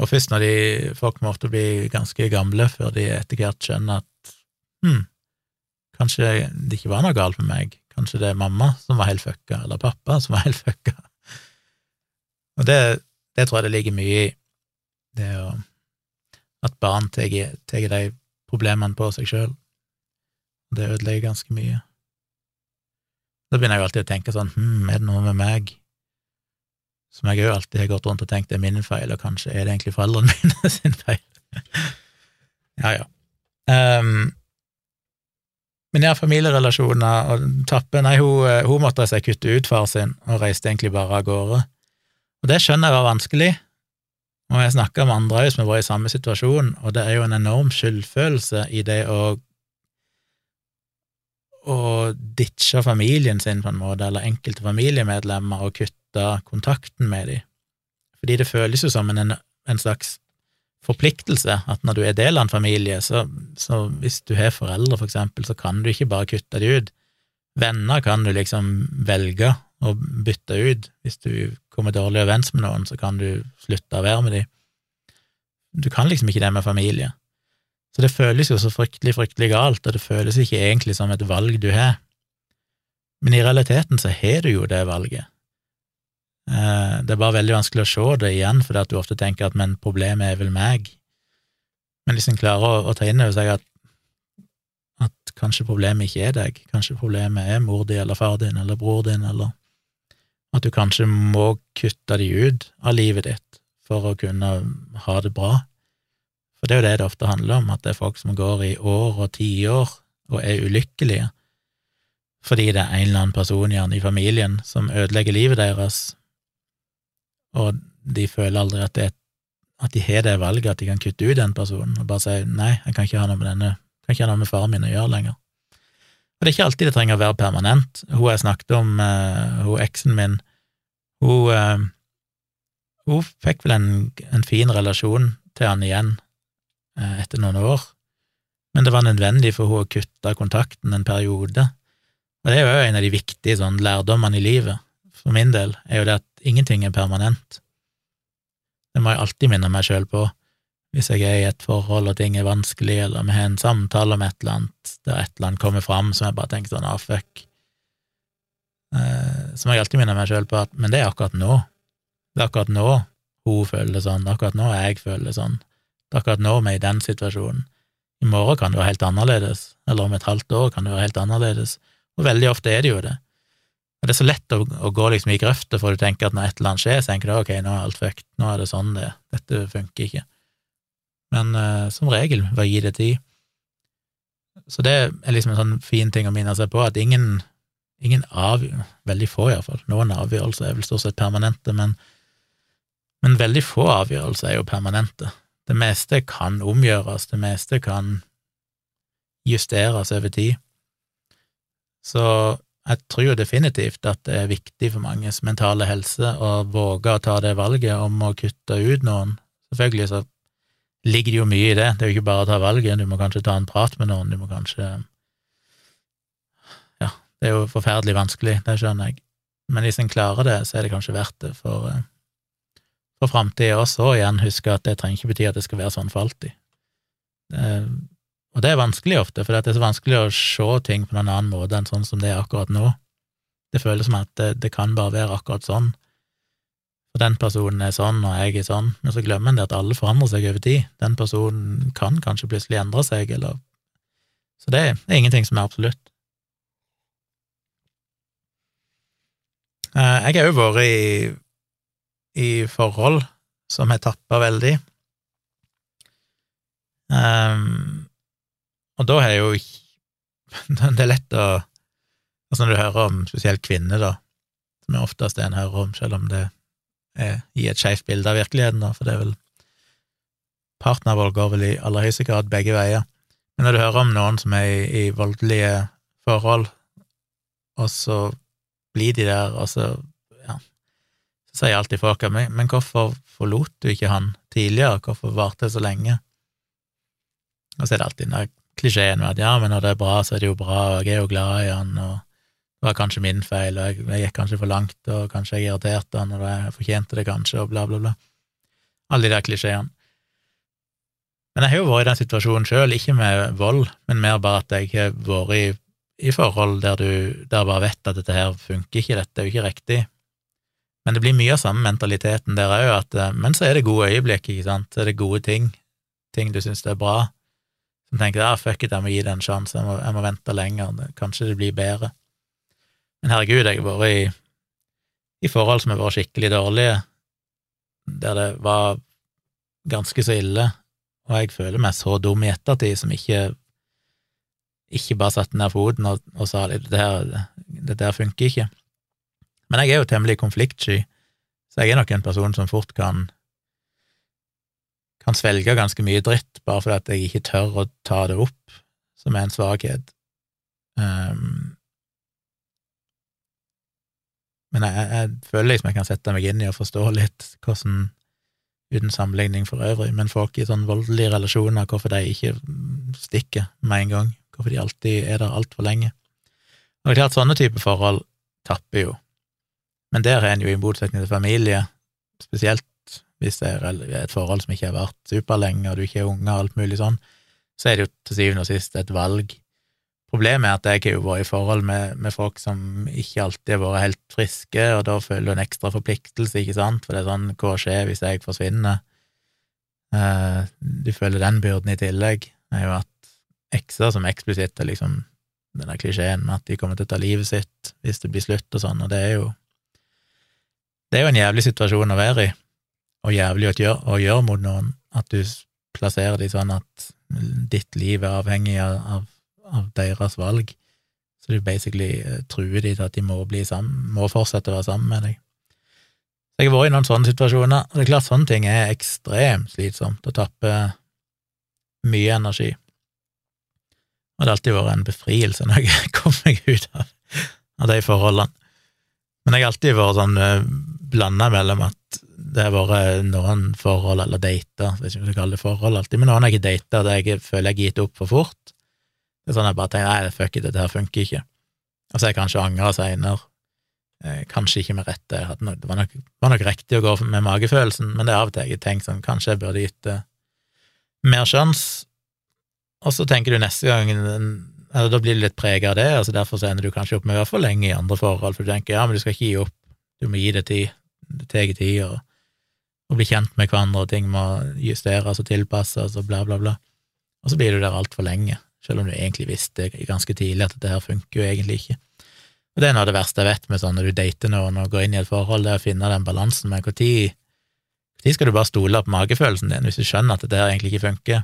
Og først når de, folk ofte bli ganske gamle, før de etter hvert skjønner at hm, kanskje det ikke var noe galt med meg, kanskje det er mamma som var helt fucka, eller pappa som var helt fucka. Og det, det tror jeg det ligger mye i, det å at barn tar de problemene på seg sjøl. Det ødelegger ganske mye. Da begynner jeg alltid å tenke sånn, hm, er det noe med meg som jeg òg alltid har gått rundt og tenkt er min feil, og kanskje er det egentlig foreldrene mine sin feil. ja, ja. Um, men ja, familierelasjoner og Tappe Nei, hun, eh, hun måtte seg kutte ut far sin, og reiste egentlig bare av gårde. Og det skjønner jeg var vanskelig, og jeg snakka med andre som var i samme situasjon, og det er jo en enorm skyldfølelse i det å å ditche familien sin, på en måte, eller enkelte familiemedlemmer, og kutte mista kontakten med dem. Fordi det føles jo som en, en, slags forpliktelse at når du er del av en familie, så, så hvis du har foreldre, for eksempel, så kan du ikke bare kutte dem ut. Venner kan du liksom velge å bytte ut. Hvis du kommer dårlig overens med noen, så kan du slutte å være med dem. Du kan liksom ikke det med familie. Så det føles jo så fryktelig, fryktelig galt, og det føles ikke egentlig som et valg du har. Men i realiteten så har du jo det valget. Eh, det er bare veldig vanskelig å se det igjen, fordi at du ofte tenker at men problemet er vel meg. Men hvis en klarer å, å ta inn over seg at, at kanskje problemet ikke er deg, kanskje problemet er mor di eller far din eller bror din, eller at du kanskje må kutte de ut av livet ditt for å kunne ha det bra. For det er jo det det ofte handler om, at det er folk som går i år og tiår og er ulykkelige fordi det er en eller annen person gjerne i familien som ødelegger livet deres, og de føler aldri at, det, at de har det valget, at de kan kutte ut den personen og bare si nei, jeg kan ikke ha noe med denne, kan ikke ha noe med faren min å gjøre lenger. Og det er ikke alltid det trenger å være permanent. Hun jeg snakket om, uh, hun eksen min, hun, uh, hun fikk vel en, en, fin relasjon til han igjen uh, etter noen år, men det var nødvendig for hun å kutte kontakten en periode. Og det er jo en av de viktige sånn, lærdommene i livet, for min del, er jo det at ingenting er permanent. Det må jeg alltid minne meg sjøl på. Hvis jeg er i et forhold og ting er vanskelig, eller vi har en samtale om et eller annet der et eller annet kommer fram som jeg bare tenker sånn ah, fuck, eh, så må jeg alltid minne meg sjøl på at men det er akkurat nå. Det er akkurat nå hun føler det sånn, det er akkurat nå jeg føler det sånn, det er akkurat nå vi er i den situasjonen. I morgen kan det være helt annerledes, eller om et halvt år kan det være helt annerledes, og veldig ofte er det jo det. Og Det er så lett å, å gå liksom i grøfta, for du tenker at når et eller annet skjer, så tenker du ok, nå er alt fucked, nå er det sånn det dette funker ikke. Men uh, som regel, bare gi det tid. Så det er liksom en sånn fin ting å minne seg på, at ingen, ingen av, veldig få iallfall, noen avgjørelser er vel stort sett permanente, men, men veldig få avgjørelser er jo permanente. Det meste kan omgjøres, det meste kan justeres over tid. Så jeg tror jo definitivt at det er viktig for manges mentale helse å våge å ta det valget om å kutte ut noen. Selvfølgelig så ligger det jo mye i det, det er jo ikke bare å ta valget, du må kanskje ta en prat med noen, du må kanskje Ja, det er jo forferdelig vanskelig, det skjønner jeg, men hvis en klarer det, så er det kanskje verdt det for, eh, for framtida også, og igjen huske at det trenger ikke bety at det skal være sånn for alltid. Det, og det er vanskelig ofte, for det er så vanskelig å se ting på en annen måte enn sånn som det er akkurat nå. Det føles som at det, det kan bare være akkurat sånn. For den personen er sånn, og jeg er sånn, men så glemmer en det at alle forandrer seg over tid. Den personen kan kanskje plutselig endre seg, eller Så det er ingenting som er absolutt. Eh, jeg har òg vært i, i forhold som har tappa veldig. Um, og da har jeg jo Det er lett å Altså når du hører om spesielt kvinner, da, som er oftest det en hører om, selv om det er i et skeivt bilde av virkeligheten, da, for det er vel Partnervold går vel i aller høyeste grad begge veier. Men når du hører om noen som er i, i voldelige forhold, og så blir de der, og så ja, så sier alltid folk men, men hvorfor forlot du ikke han tidligere, hvorfor varte det så lenge? Og så er det alltid den klisjeen med at ja, men når det er bra, så er det jo bra, og jeg er jo glad i han, og det var kanskje min feil, og jeg, jeg gikk kanskje for langt, og kanskje jeg irriterte han, og jeg fortjente det kanskje, og bla, bla, bla. Alle de der klisjeene. Men jeg har jo vært i den situasjonen sjøl, ikke med vold, men mer bare at jeg har vært i, i forhold der du der bare vet at dette her funker ikke, dette er jo ikke riktig. Men det blir mye av samme mentaliteten der òg, at eh, men så er det gode øyeblikk, ikke sant, så er det gode ting, ting du syns er bra, som tenker ah, fuck it, jeg må gi det en sjanse, jeg må, jeg må vente lenger, kanskje det blir bedre. Men herregud, jeg har vært i, i forhold som har vært skikkelig dårlige, der det var ganske så ille, og jeg føler meg så dum i ettertid som ikke ikke bare satte ned foten og, og sa at det det der funker ikke. Men jeg er jo temmelig konfliktsky, så jeg er nok en person som fort kan kan svelge ganske mye dritt bare fordi at jeg ikke tør å ta det opp, som er en svakhet. Um, men jeg, jeg, føler liksom jeg kan sette meg inn i og forstå litt hvordan, uten sammenligning for øvrig, men folk i sånn voldelige relasjoner, hvorfor de ikke stikker med en gang, hvorfor de alltid er der altfor lenge. Og klart, sånne type forhold tapper jo, men der er en jo i motsetning til familie, spesielt hvis det er et forhold som ikke har vært superlenge, og du ikke er unge og alt mulig sånn, så er det jo til syvende og sist et valg. Problemet er at jeg har jo vært i forhold med, med, folk som ikke alltid har vært helt friske, og da føler du en ekstra forpliktelse, ikke sant, for det er sånn, hva skjer hvis jeg forsvinner? Uh, du føler den byrden i tillegg. Det er jo at ekser som eksplisitt er liksom denne klisjeen med at de kommer til å ta livet sitt hvis det blir slutt og sånn, og det er jo det er jo en jævlig situasjon å være i og jævlig å gjøre, å gjøre mot noen, at du plasserer de sånn at ditt liv er avhengig av, av deres valg, så du basically eh, truer de til at de må sammen, må fortsette å være sammen med deg. Jeg har vært i noen sånne situasjoner, og det er klart sånne ting er ekstremt slitsomt og tapper mye energi. Og det har alltid vært en befrielse når jeg kom meg ut av, av de forholdene. Men jeg har alltid vært sånn eh, blanda mellom at det har vært noen forhold, eller dater, hvis ikke om jeg kaller det forhold alltid, men noen har ikke data der jeg føler jeg har gitt opp for fort. Det er sånn jeg bare tenker nei, fuck it, dette her funker ikke. Og så har jeg kanskje angra seinere. Eh, kanskje ikke med rette, det var nok, var nok, riktig å gå med magefølelsen, men det er av og til jeg tenkt sånn, kanskje jeg burde gitt det mer sjanse, og så tenker du neste gang eller Da blir du litt preget av det, altså derfor så ender du kanskje opp med å være for lenge i andre forhold, for du tenker ja, men du skal ikke gi opp, du må gi det tid, det tar tid å, å bli kjent med hverandre, og ting må justeres og tilpasses og bla, bla, bla, og så blir du der altfor lenge, selv om du egentlig visste ganske tidlig at dette her funker jo egentlig ikke. Og det er noe av det verste jeg vet med sånn når du dater noen og går inn i et forhold, det er å finne den balansen med når når skal du bare stole på magefølelsen din hvis du skjønner at dette her egentlig ikke funker?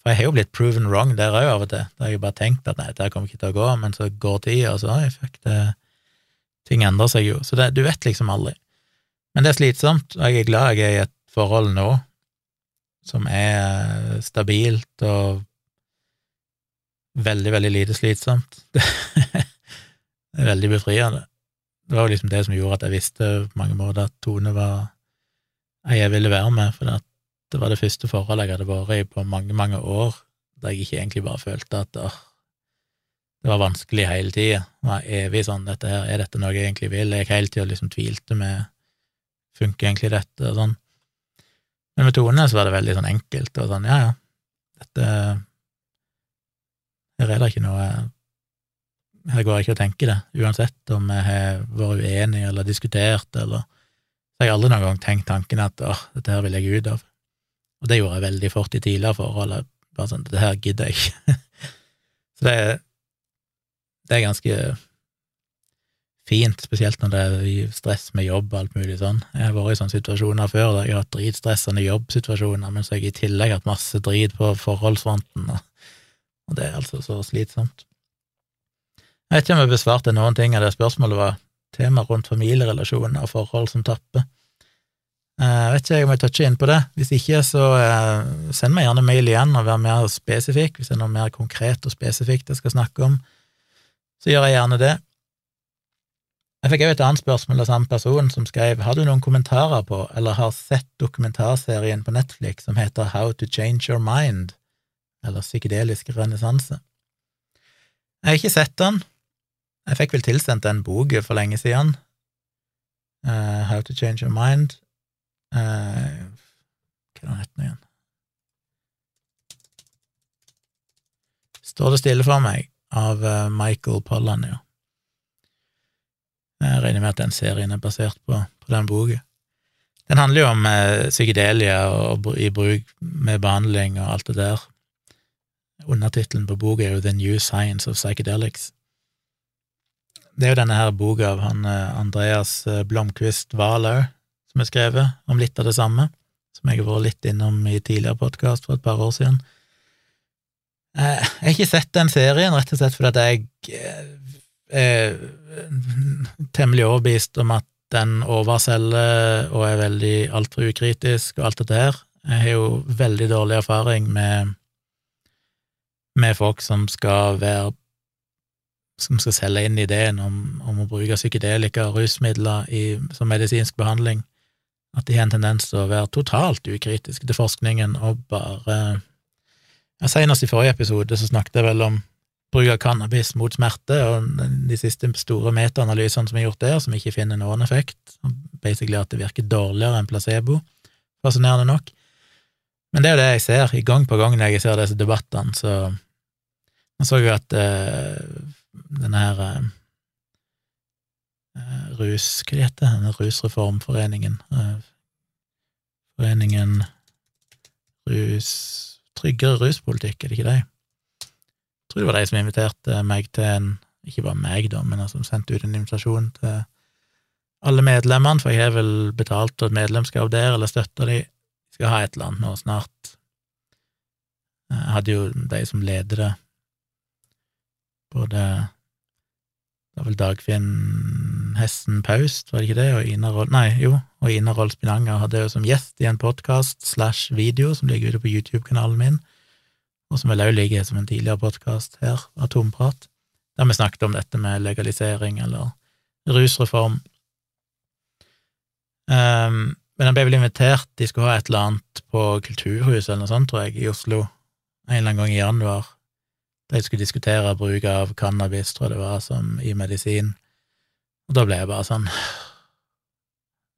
For jeg har jo blitt proven wrong der òg av og til. Da har jeg bare tenkt at nei, dette kommer ikke til å gå, men så går tida, og så fuck, det Ting endrer seg jo, så det, du vet liksom aldri. Men det er slitsomt, og jeg er glad jeg er i et forhold nå som er stabilt og veldig, veldig lite slitsomt. Det er veldig befriende. Det var jo liksom det som gjorde at jeg visste på mange måter at Tone var ei jeg ville være med, for det var det første forholdet jeg hadde vært i på mange, mange år, der jeg ikke egentlig bare følte at åh, det var vanskelig hele tida. Det var evig sånn dette her, er dette noe jeg egentlig vil? Jeg hele tida liksom tvilte med funker egentlig dette, og sånn. Men med Tone så var det veldig sånn enkelt, og sånn ja, ja, dette Her er det ikke noe Her går jeg ikke og tenker det, uansett om jeg har vært uenig eller diskutert, eller Så har jeg aldri noen gang tenkt tanken at åh, dette her vil jeg ut av. Og det gjorde jeg veldig fort i tidligere forhold. Bare sånn, det her gidder jeg ikke. Så det, er, det er ganske fint, spesielt når det er stress med jobb og alt mulig sånn. Jeg har vært i sånne situasjoner før der jeg har hatt dritstressende jobbsituasjoner, mens jeg i tillegg har hatt masse drit på forholdsfronten, og det er altså så slitsomt. Jeg vet ikke om jeg besvarte noen ting av det spørsmålet var tema rundt familierelasjoner og forhold som tapper. Jeg eh, vet ikke om jeg toucher inn på det. Hvis ikke, så eh, send meg gjerne mail igjen og vær mer spesifikk. Hvis det er noe mer konkret og spesifikt jeg skal snakke om, så gjør jeg gjerne det. Jeg fikk òg et annet spørsmål av samme person, som skrev har du noen kommentarer på eller har sett dokumentarserien på Netflix som heter How to Change Your Mind, eller Psykedelisk renessanse. Jeg har ikke sett den. Jeg fikk vel tilsendt den boka for lenge siden, uh, How to Change Your Mind, Uh, hva het den igjen? Står det stille for meg, av uh, Michael Pollan, ja. Jeg regner med at den serien er basert på, på den boka. Den handler jo om eh, psykedelia og, i bruk med behandling og alt det der. Undertittelen på boka er jo The New Science of Psychedelics. Det er jo denne her boka av han Andreas Blomkvist Wahl som er skrevet om litt av det samme, som jeg har vært litt innom i tidligere podkast for et par år siden. Eh, jeg har ikke sett den serien, rett og slett fordi jeg eh, temmelig overbevist om at den overselger og er veldig altfor ukritisk og alt dette her. Jeg har jo veldig dårlig erfaring med, med folk som skal være som skal selge inn ideen om, om å bruke psykedelika og rusmidler i, som medisinsk behandling at de har en tendens til å være totalt ukritiske til forskningen og bare ja, Senest i forrige episode så snakket jeg vel om bruk av cannabis mot smerte, og de siste store metaanalysene som er gjort der, som ikke finner noen effekt, basically at det virker dårligere enn placebo, fascinerende nok. Men det er jo det jeg ser, i gang på gang når jeg ser disse debattene, så Man så jo at uh, denne her uh, rus Hva heter det? Rusreformforeningen? uh, foreningen Rus Tryggere ruspolitikk, er det ikke det? Jeg tror det var de som inviterte meg til en Ikke bare meg, da, men som sendte ut en invitasjon til alle medlemmene, for jeg har vel betalt et medlemskap der, eller støtta de. Jeg skal ha et eller annet nå snart. Jeg hadde jo de som leder det, både det var vel Dagfinn Hessen Paust, var det ikke det, og Ina Roll... Nei, jo, og Ina Roll Spinanger hadde jo som gjest i en podkast slash video som ligger ute på YouTube-kanalen min, og som vel òg ligger som en tidligere podkast her, Atomprat, der vi snakket om dette med legalisering eller rusreform. Um, men han ble vel invitert, de skulle ha et eller annet på Kulturhuset eller noe sånt, tror jeg, i Oslo, en eller annen gang i januar de skulle diskutere bruk av cannabis, tror jeg det var, som i medisin. Og da ble jeg bare sånn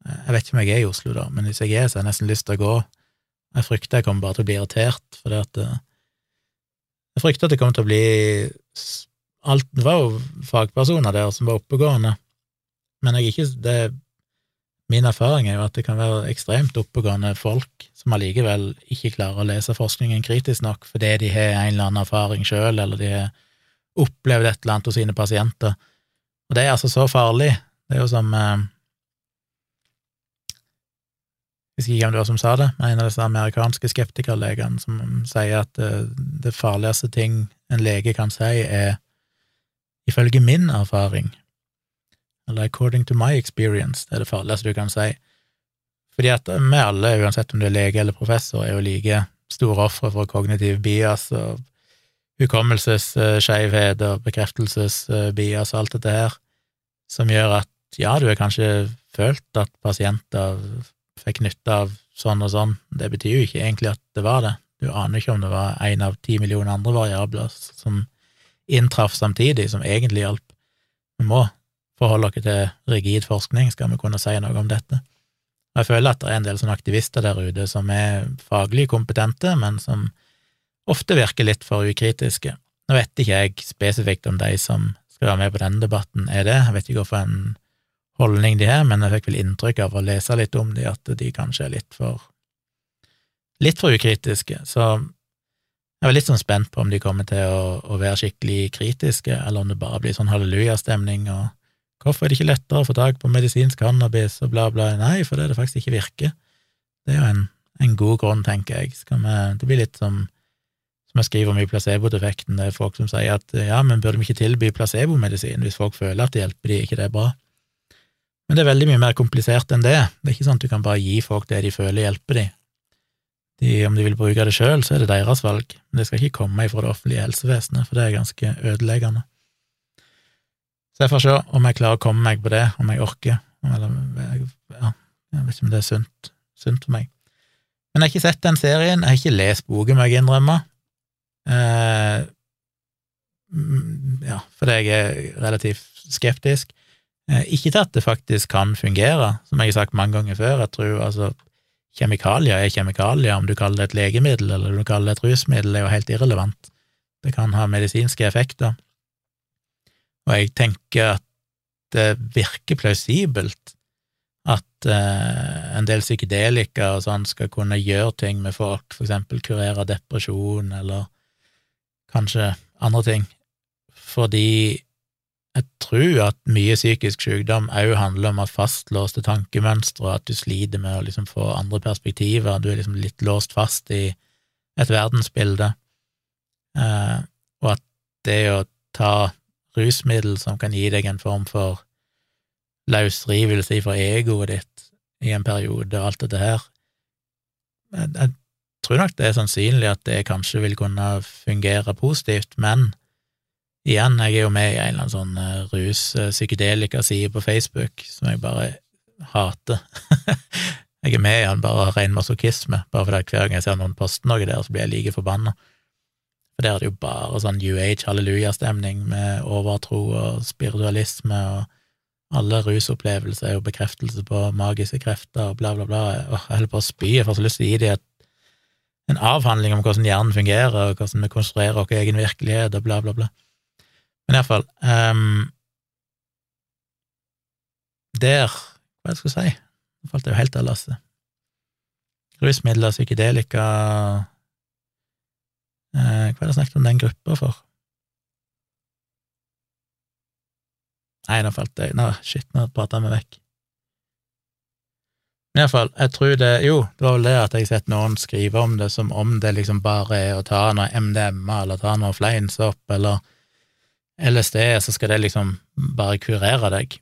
Jeg vet ikke om jeg er i Oslo, da, men hvis jeg er, så har jeg nesten lyst til å gå Jeg frykter jeg kommer bare til å bli irritert, for det at eh, Jeg frykter at det kommer til å bli alt, Det var jo fagpersoner der som var oppegående, men jeg ikke det, Min erfaring er jo at det kan være ekstremt oppegående folk som allikevel ikke klarer å lese forskningen kritisk nok fordi de har en eller annen erfaring sjøl, eller de har opplevd et eller annet hos sine pasienter. Og det er altså så farlig. Det er jo som eh, Jeg husker ikke hvem det var som sa det, men en av disse amerikanske skeptikerlegene som sier at det, eh, det farligste ting en lege kan si, er ifølge min erfaring, eller according to my experience, det er det farligste du kan si. Fordi at vi alle, uansett om du er lege eller professor, er jo like store ofre for kognitiv bias og hukommelsesskeivhet og bekreftelsesbias og alt dette her, som gjør at ja, du har kanskje følt at pasienter fikk nytte av sånn og sånn, det betyr jo ikke egentlig at det var det. Du aner ikke om det var én av ti millioner andre variabler som inntraff samtidig, som egentlig hjalp. Vi må forholde oss til rigid forskning, skal vi kunne si noe om dette. Jeg føler at det er en del sånne aktivister der ute som er faglig kompetente, men som ofte virker litt for ukritiske. Nå vet ikke jeg spesifikt om de som skal være med på denne debatten, er det. Jeg vet ikke hvorfor en holdning de har, men jeg fikk vel inntrykk av å lese litt om de at de kanskje er litt for litt for ukritiske. Så jeg var litt sånn spent på om de kommer til å, å være skikkelig kritiske, eller om det bare blir sånn hallelujastemning og hvorfor er det ikke lettere å få tak på medisinsk cannabis og bla, bla. Nei, for det det faktisk ikke virker. Det er jo en, en god grunn, tenker jeg. Vi, det blir litt som som jeg skriver om i placebo-defekten, det er folk som sier at ja, men burde vi ikke tilby placebomedisin hvis folk føler at det hjelper de, ikke det er bra? Men det er veldig mye mer komplisert enn det. Det er ikke sånn at du kan bare gi folk det de føler hjelper dem. de om de vil bruke det sjøl, så er det deres valg, men det skal ikke komme ifra det offentlige helsevesenet, for det er ganske ødeleggende. Så jeg får se om jeg klarer å komme meg på det, om jeg orker, eller ja, jeg vet ikke om det er sunt, sunt for meg. Men jeg har ikke sett den serien, jeg har ikke lest boken, må jeg innrømme. Eh, ja, fordi jeg er relativt skeptisk. Eh, ikke til at det faktisk kan fungere, som jeg har sagt mange ganger før. Jeg tror altså Kjemikalier er kjemikalier, om du kaller det et legemiddel eller om du kaller det et rusmiddel, er jo helt irrelevant. Det kan ha medisinske effekter. Og jeg tenker at det virker plausibelt at eh, en del psykedelika og sånn skal kunne gjøre ting med folk, for eksempel kurere depresjon eller kanskje andre ting, fordi jeg tror at mye psykisk sykdom òg handler om at fastlåste tankemønstre, at du sliter med å liksom få andre perspektiver, du er liksom litt låst fast i et verdensbilde, eh, og at det å ta rusmiddel som kan gi deg en form for løsrivelse fra egoet ditt i en periode, og alt dette her jeg, jeg tror nok det er sannsynlig at det kanskje vil kunne fungere positivt, men Igjen, jeg er jo med i en eller annen sånn uh, rus-psykedelika-side på Facebook som jeg bare hater. jeg er med i den bare av ren masochisme, bare fordi hver gang jeg ser noen poste noe der, så blir jeg like forbanna. For der er det jo bare sånn New Age hallelujastemning med overtro og spiritualisme, og alle rusopplevelser er jo bekreftelse på magiske krefter og bla, bla, bla. Jeg holder på å spy, jeg får så lyst til å gi dem en avhandling om hvordan hjernen fungerer, og hvordan vi konstruerer vår egen virkelighet, og bla, bla, bla. Men iallfall um, ehm, Der Hva er det jeg skulle si? Nå falt jeg jo helt av lasset. Rusmidler, psykedelika uh, Hva er det jeg snakket om den gruppa for? Nei, nå falt jeg Nå, shit, nå prata meg vekk. Men iallfall, jeg tror det Jo, det var vel det at jeg har sett noen skrive om det som om det liksom bare er å ta noe MDMA eller ta noe fleinsopp eller LSD, så skal det liksom bare kurere deg.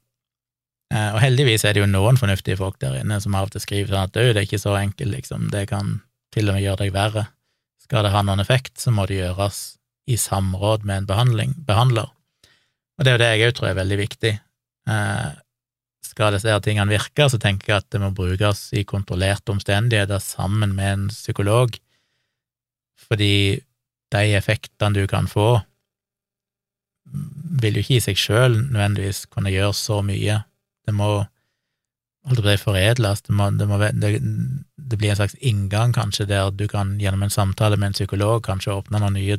Eh, og heldigvis er det jo noen fornuftige folk der inne som av og til skriver sånn at det er ikke så enkelt, liksom, det kan til og med gjøre deg verre. Skal det ha noen effekt, så må det gjøres i samråd med en behandler. Og det er jo det jeg òg tror er veldig viktig. Eh, skal disse tingene virke, så tenker jeg at det må brukes i kontrollerte omstendigheter sammen med en psykolog, fordi de effektene du kan få vil jo ikke i seg sjøl nødvendigvis kunne gjøre så mye. Det må holdt på å det, må, det, må, det, det, blir en slags inngang, kanskje, der du kan gjennom en samtale med en psykolog kanskje åpne noen nye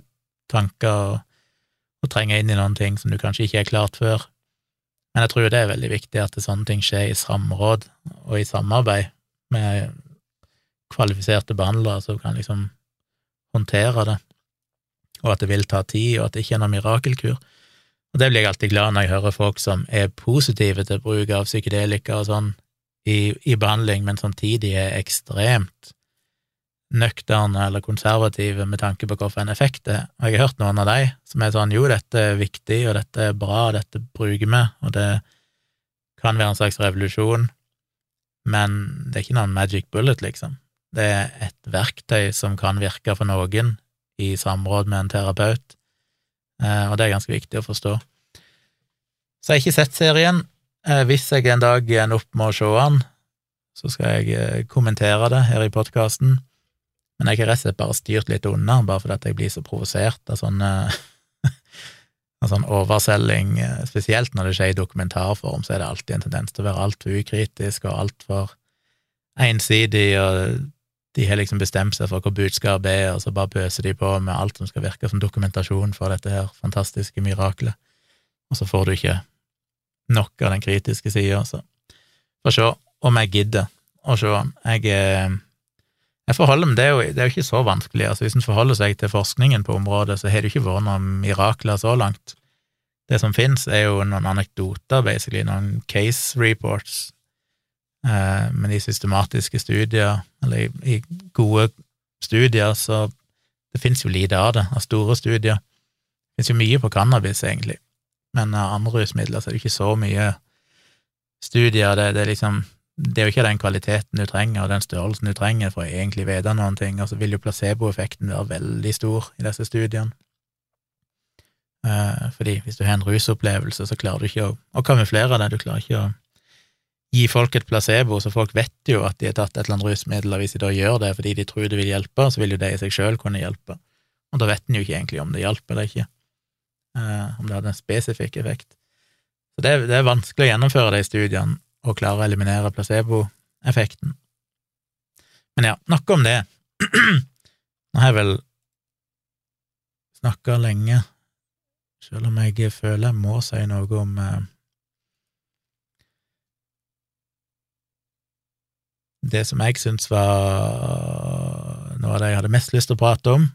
tanker og, og trenge inn i noen ting som du kanskje ikke er klart før. Men jeg tror det er veldig viktig at sånne ting skjer i samråd og i samarbeid med kvalifiserte behandlere som kan liksom håndtere det, og at det vil ta tid, og at det ikke er noen mirakelkur. Og det blir jeg alltid glad når jeg hører folk som er positive til bruk av psykedelika og sånn i, i behandling, men samtidig er ekstremt nøkterne eller konservative med tanke på hvilken effekt det er. Og jeg har hørt noen av de som er sånn jo, dette er viktig, og dette er bra, og dette bruker vi, og det kan være en slags revolusjon, men det er ikke noen magic bullet, liksom. Det er et verktøy som kan virke for noen i samråd med en terapeut, og det er ganske viktig å forstå. Så jeg har ikke sett serien. Eh, hvis jeg en dag ender opp med å se den, så skal jeg eh, kommentere det her i podkasten. Men jeg har rett og slett bare styrt litt unna, bare fordi jeg blir så provosert av sånn, av sånn overselging, spesielt når det skjer i dokumentarform, så er det alltid en tendens til å være altfor ukritisk og altfor ensidig, og de har liksom bestemt seg for hva budskapet er, og så bare pøser de på med alt som skal virke som dokumentasjon for dette her fantastiske miraklet, og så får du ikke nok av den kritiske sida, så får se om jeg gidder å se. Jeg, eh, jeg forholder meg, det er, jo, det er jo ikke så vanskelig, altså hvis en forholder seg til forskningen på området, så har det ikke vært noen mirakler så langt. Det som finnes, er jo noen anekdoter, basically, noen case reports men i systematiske studier, eller i, gode studier, så det finnes jo lite av det, av store studier. Det finnes jo mye på cannabis, egentlig, men av andre rusmidler så er det ikke så mye studier. Det, det, er liksom det er jo ikke den kvaliteten du trenger, og den størrelsen du trenger for å egentlig vite noen ting, og så vil jo placeboeffekten være veldig stor i disse studiene. Eh, fordi hvis du har en rusopplevelse, så klarer du ikke å, å kamuflere det, du klarer ikke å gi folk et placebo, så folk vet jo at de har tatt et eller annet rusmiddel, og hvis de da gjør det fordi de tror det vil hjelpe, så vil jo det i seg sjøl kunne hjelpe. Og da vet en jo ikke egentlig om det hjalp eller ikke, eh, om det hadde en spesifikk effekt. Så det, det, er vanskelig å gjennomføre de studiene og klare å eliminere placeboeffekten. Men ja, nok om det. Nå har jeg vel snakka lenge, sjøl om jeg føler jeg må si noe om eh, det som jeg syns var noe av det jeg hadde mest lyst til å prate om.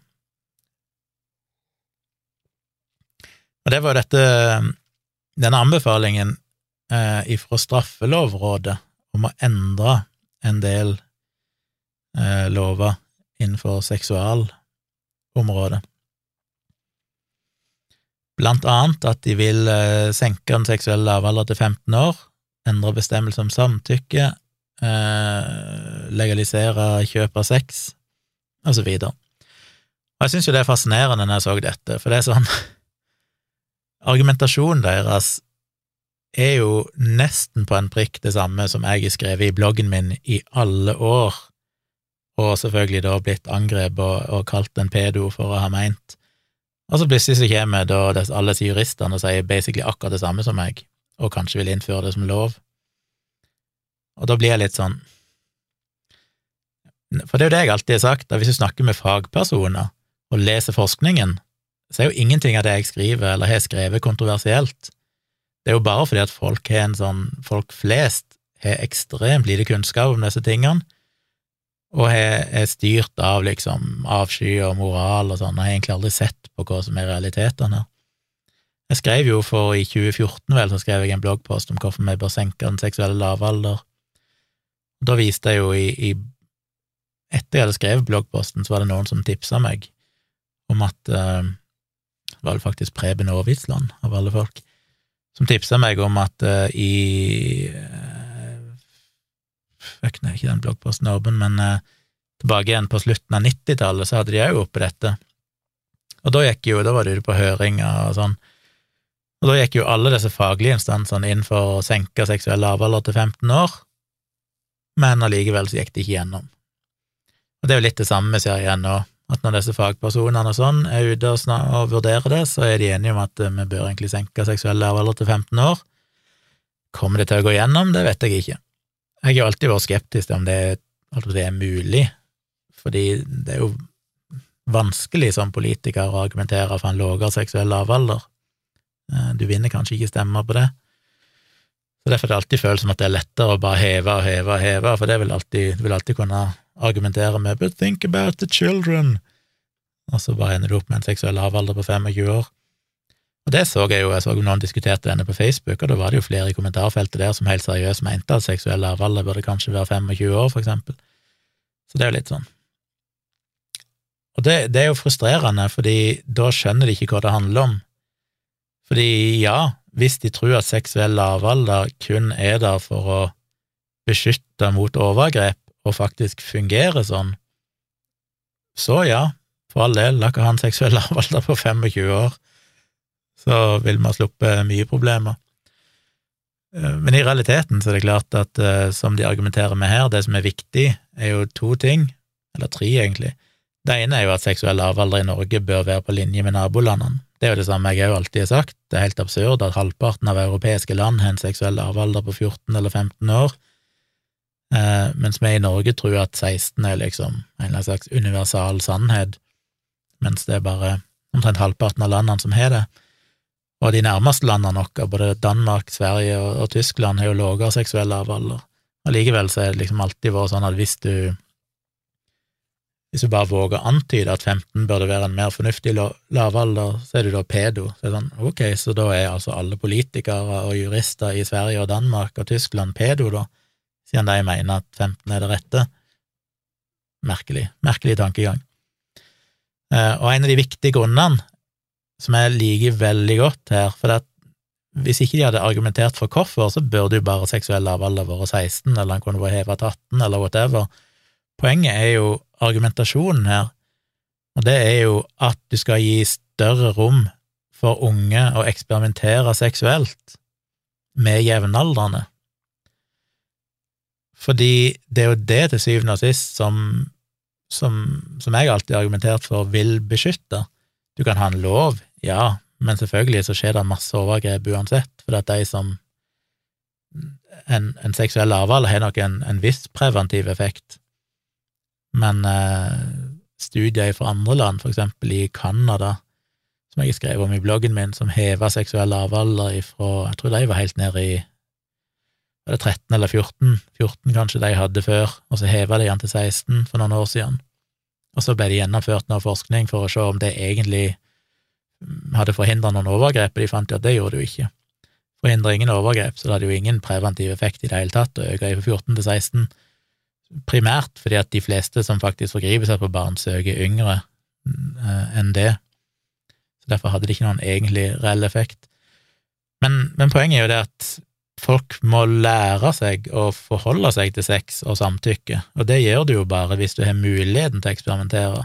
Og det var dette denne anbefalingen eh, ifra Straffelovrådet om å endre en del eh, lover innenfor seksualområdet. Blant annet at de vil eh, senke den seksuelle lavalder til 15 år, endre bestemmelse om samtykke, eh, legalisere kjøp av sex, og så videre. Og jeg syns jo det er fascinerende når jeg så dette, for det er sånn Argumentasjonen deres er jo nesten på en prikk det samme som jeg har skrevet i bloggen min i alle år, og selvfølgelig da blitt angrepet og, og kalt en pedo for å ha meint. Og så plutselig så kommer da alle juristene og sier basically akkurat det samme som meg, og kanskje vil innføre det som lov. Og da blir jeg litt sånn For det er jo det jeg alltid har sagt, at hvis du snakker med fagpersoner og leser forskningen, så er jo ingenting av det jeg skriver eller har skrevet, kontroversielt. Det er jo bare fordi at folk har en sånn Folk flest har ekstremt lite kunnskap om disse tingene, og er styrt av liksom avsky og moral og sånn, og har egentlig aldri sett på hva som er realitetene. Jeg skrev jo for i 2014, vel, så skrev jeg en bloggpost om hvorfor vi bør senke den seksuelle lavalder da viste jeg jo i, i Etter jeg hadde skrevet bloggposten, så var det noen som tipsa meg om at Det var faktisk Preben Aavitsland, av alle folk, som tipsa meg om at uh, i uh, Fuck, nei, ikke den bloggposten åpen, men uh, tilbake igjen på slutten av 90-tallet så hadde de òg oppe dette. Og da gikk jo, da var det ute på høringer og sånn, og da gikk jo alle disse faglige instansene inn for å senke seksuell lavalder til 15 år, men allikevel så gikk det ikke gjennom. Og det er jo litt det samme vi ser igjen nå, at når disse fagpersonene og sånn er ute og, og, vurderer det, så er de enige om at eh, vi bør egentlig senke seksuell lavalder til 15 år. Kommer det til å gå gjennom? Det vet jeg ikke. Jeg har jo alltid vært skeptisk til om det, at det er mulig, fordi det er jo vanskelig som politiker å argumentere for en lavere seksuell lavalder. Eh, du vinner kanskje ikke stemmer på det. Så Derfor er det alltid føles som at det er lettere å bare heve og heve og heve, for det vil alltid, vil alltid kunne argumentere med 'but think about the children', og så bare ender du opp med en seksuell lavalder på 25 år. Og det så jeg jo, jeg så noen diskuterte denne på Facebook, og da var det jo flere i kommentarfeltet der som helt seriøst mente at seksuell lavalder burde kanskje være 25 år, for eksempel. Så det er jo litt sånn. Og det, det er jo frustrerende, fordi da skjønner de ikke hva det handler om. Fordi ja, hvis de tror at seksuell lavalder kun er der for å beskytte mot overgrep og faktisk fungere sånn, så ja, for all del, la ikke ha en seksuell lavalder på 25 år, så vil vi ha sluppet mye problemer. Eh, men i realiteten så er det klart at eh, som de argumenterer med her, det som er viktig, er jo to ting, eller tre egentlig. Det ene er jo at seksuell lavalder i Norge bør være på linje med nabolandene. Det er jo det samme jeg òg alltid har sagt, det er helt absurd at halvparten av europeiske land har en seksuell lavalder på 14 eller 15 år, eh, mens vi i Norge tror at 16 er liksom en slags universal sannhet, mens det er bare omtrent halvparten av landene som har det. Og de nærmeste landene våre, både Danmark, Sverige og, og Tyskland, har jo lavere seksuell lavalder. Allikevel så er det liksom alltid vært sånn at hvis du hvis du bare våger å antyde at 15 burde være en mer fornuftig lavalder, så er du da pedo. Så sånn, ok, så da er altså alle politikere og jurister i Sverige og Danmark og Tyskland pedo, da, siden de mener at 15 er det rette. Merkelig. Merkelig tankegang. Eh, og en av de viktige grunnene som jeg liker veldig godt her, for at hvis ikke de hadde argumentert for hvorfor, så burde jo bare seksuell lavalder vært 16, eller han kunne vært hevet til 18, eller whatever. Poenget er jo argumentasjonen her, og det er jo at du skal gi større rom for unge å eksperimentere seksuelt med jevnaldrende. Fordi det er jo det til syvende og sist som, som, som jeg alltid har argumentert for vil beskytte. Du kan ha en lov, ja, men selvfølgelig så skjer det masse overgrep uansett, for at de som En, en seksuell avhold har nok en, en viss preventiv effekt, men eh, studier fra andre land, for eksempel i Canada, som jeg skrev om i bloggen min, som heva seksuell lavalder ifra Jeg tror de var helt nede i var det 13 eller 14? 14 kanskje de hadde før, og så heva de den til 16 for noen år siden. Og så ble det gjennomført noe forskning for å se om det egentlig hadde forhindra noen overgrep, og de fant jo at det gjorde det jo ikke. Forhindra ingen overgrep, så det hadde jo ingen preventiv effekt i det hele tatt å øke fra 14 til 16 primært fordi at de fleste som faktisk forgriper seg på barn, søker yngre eh, enn det. Så Derfor hadde det ikke noen egentlig reell effekt. Men, men, poenget er jo det at folk må lære seg å forholde seg til sex og samtykke, og det gjør du jo bare hvis du har muligheten til å eksperimentere.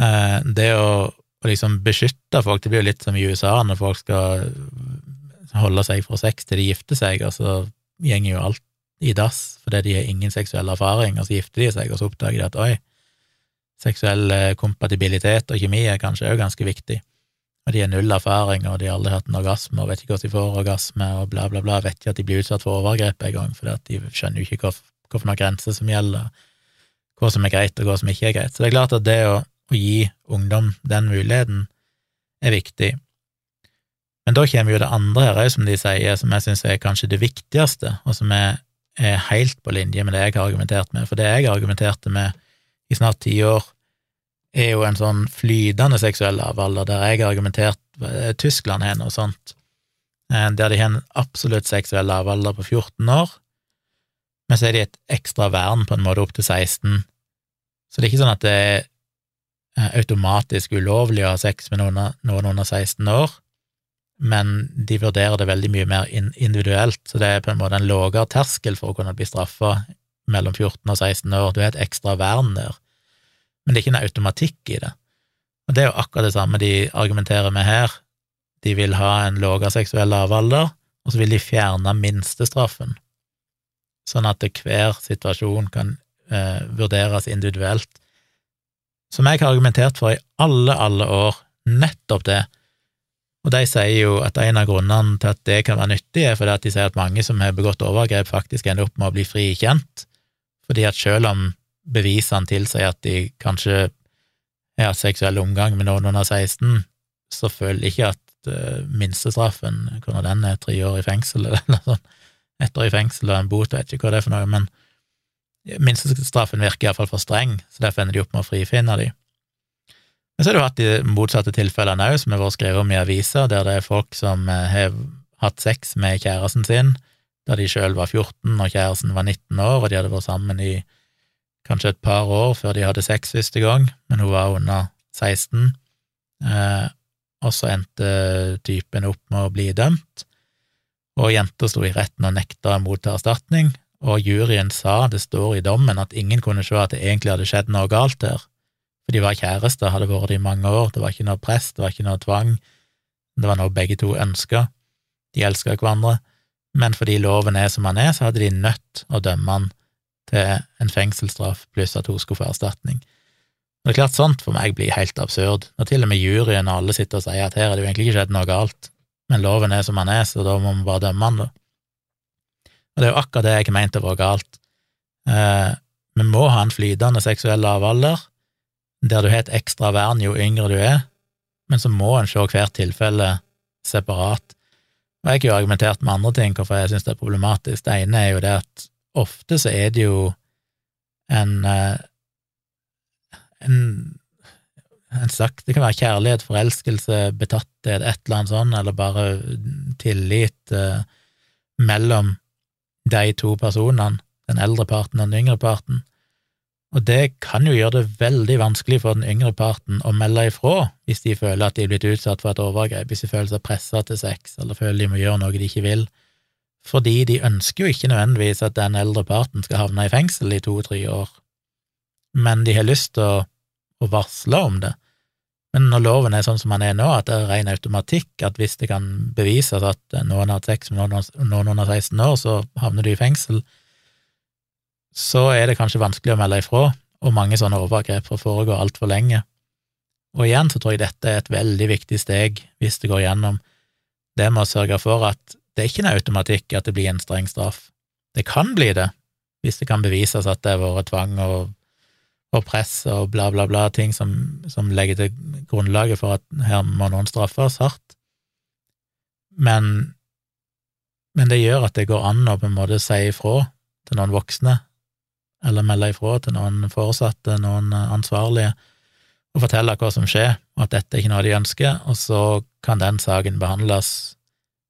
Eh, det å, å liksom beskytte folk, det blir jo litt som i USA, når folk skal holde seg fra sex til de gifter seg, og så gjenger jo alt i dass fordi de har ingen seksuell erfaring, og så gifter de seg, og så oppdager de at oi, seksuell eh, kompatibilitet og kjemi er kanskje òg ganske viktig. Og de har null erfaring, og de har aldri hatt en orgasme, og vet ikke hvordan de får orgasme, og bla, bla, bla, vet ikke at de blir utsatt for overgrep engang, at de skjønner jo ikke hvilke grenser som gjelder, hva som er greit, og hva som ikke er greit. Så det er klart at det å, å gi ungdom den muligheten er viktig. Men da kommer jo det andre her òg, som de sier, som jeg syns er kanskje det viktigste, og som er er helt på linje med det jeg har argumentert med, for det jeg argumenterte med i snart ti år, er jo en sånn flytende seksuell lavalder, der jeg har argumentert eh, Tyskland har noe sånt, eh, der de har en absolutt seksuell lavalder på 14 år, men så er de et ekstra vern på en måte opp til 16. Så det er ikke sånn at det er eh, automatisk ulovlig å ha sex med noen, noen under 16 år, men de vurderer det veldig mye mer individuelt, så det er på en måte en lavere terskel for å kunne bli straffa mellom 14 og 16 år. Du har et ekstra vern der, men det er ikke noe automatikk i det. Og det er jo akkurat det samme de argumenterer med her. De vil ha en lavere seksuell lavalder, og så vil de fjerne minstestraffen, sånn at hver situasjon kan eh, vurderes individuelt. Som jeg har argumentert for i alle, alle år, nettopp det Og de sier jo at en av grunnene til at det kan være nyttig, er fordi at de sier at mange som har begått overgrep, faktisk ender opp med å bli frikjent, fordi at selv om bevisene tilsier at de kanskje har hatt seksuell omgang med noen under 16, så føler ikke at uh, minstestraffen, hvordan den er, tre år i fengsel eller sånn, ett år i fengsel og en bot, vet ikke hva det er for noe, men minstestraffen virker iallfall for streng, så derfor ender de opp med å frifinne de. Men så har du hatt de motsatte tilfellene òg, som har vært skrevet om i aviser, der det er folk som eh, har hatt sex med kjæresten sin da de sjøl var 14 og kjæresten var 19 år, og de hadde vært sammen i kanskje et par år før de hadde sex første gang, men hun var under 16, eh, og så endte typen opp med å bli dømt, og jenta sto i retten og nekta å motta erstatning, og juryen sa, det står i dommen, at ingen kunne se at det egentlig hadde skjedd noe galt der, for de var kjærester, hadde vært det i mange år, det var ikke noe press, det var ikke noe tvang, det var noe begge to ønska, de elska hverandre, men fordi loven er som den er, så hadde de nødt å dømme han til en fengselsstraff pluss at hun skulle få erstatning. Og det er klart, sånt for meg blir helt absurd, når til og med juryen og alle sitter og sier at her er det jo egentlig ikke skjedd noe galt, men loven er som den er, så da må vi bare dømme han, da. Og det er jo akkurat det jeg mente var galt. Eh, vi må ha en flytende seksuell lavalder, der du har et ekstra vern jo yngre du er, men så må en se hvert tilfelle separat. Og jeg har jo argumentert med andre ting hvorfor jeg synes det er problematisk. Det ene er jo det at ofte så er det jo en eh, en, en slags Det kan være kjærlighet, forelskelse, betatthet, et eller annet sånt, eller bare tillit eh, mellom de to personene, den eldre parten og den yngre parten. Og det kan jo gjøre det veldig vanskelig for den yngre parten å melde ifra hvis de føler at de er blitt utsatt for et overgrep, hvis de føler seg pressa til sex, eller føler de må gjøre noe de ikke vil, fordi de ønsker jo ikke nødvendigvis at den eldre parten skal havne i fengsel i to–tre år, men de har lyst til å, å, varsle om det. Men når loven er sånn som den er nå, at det er ren automatikk at hvis det kan bevises at noen har hatt sex med noen under 16 år, så havner de i fengsel, så er det kanskje vanskelig å melde ifra, og mange sånne overgrep får foregå altfor lenge. Og igjen så tror jeg dette er et veldig viktig steg hvis det går gjennom, det med å sørge for at det er ikke en automatikk at det blir en streng straff. Det kan bli det, hvis det kan bevises at det har vært tvang og, og press og bla, bla, bla, ting som, som legger til grunnlaget for at her må noen straffes hardt. Men, men det gjør at det går an å på en måte si ifra til noen voksne eller melde ifra til noen foresatte, noen ansvarlige, og fortelle hva som skjer, og at dette er ikke noe de ønsker, og så kan den saken behandles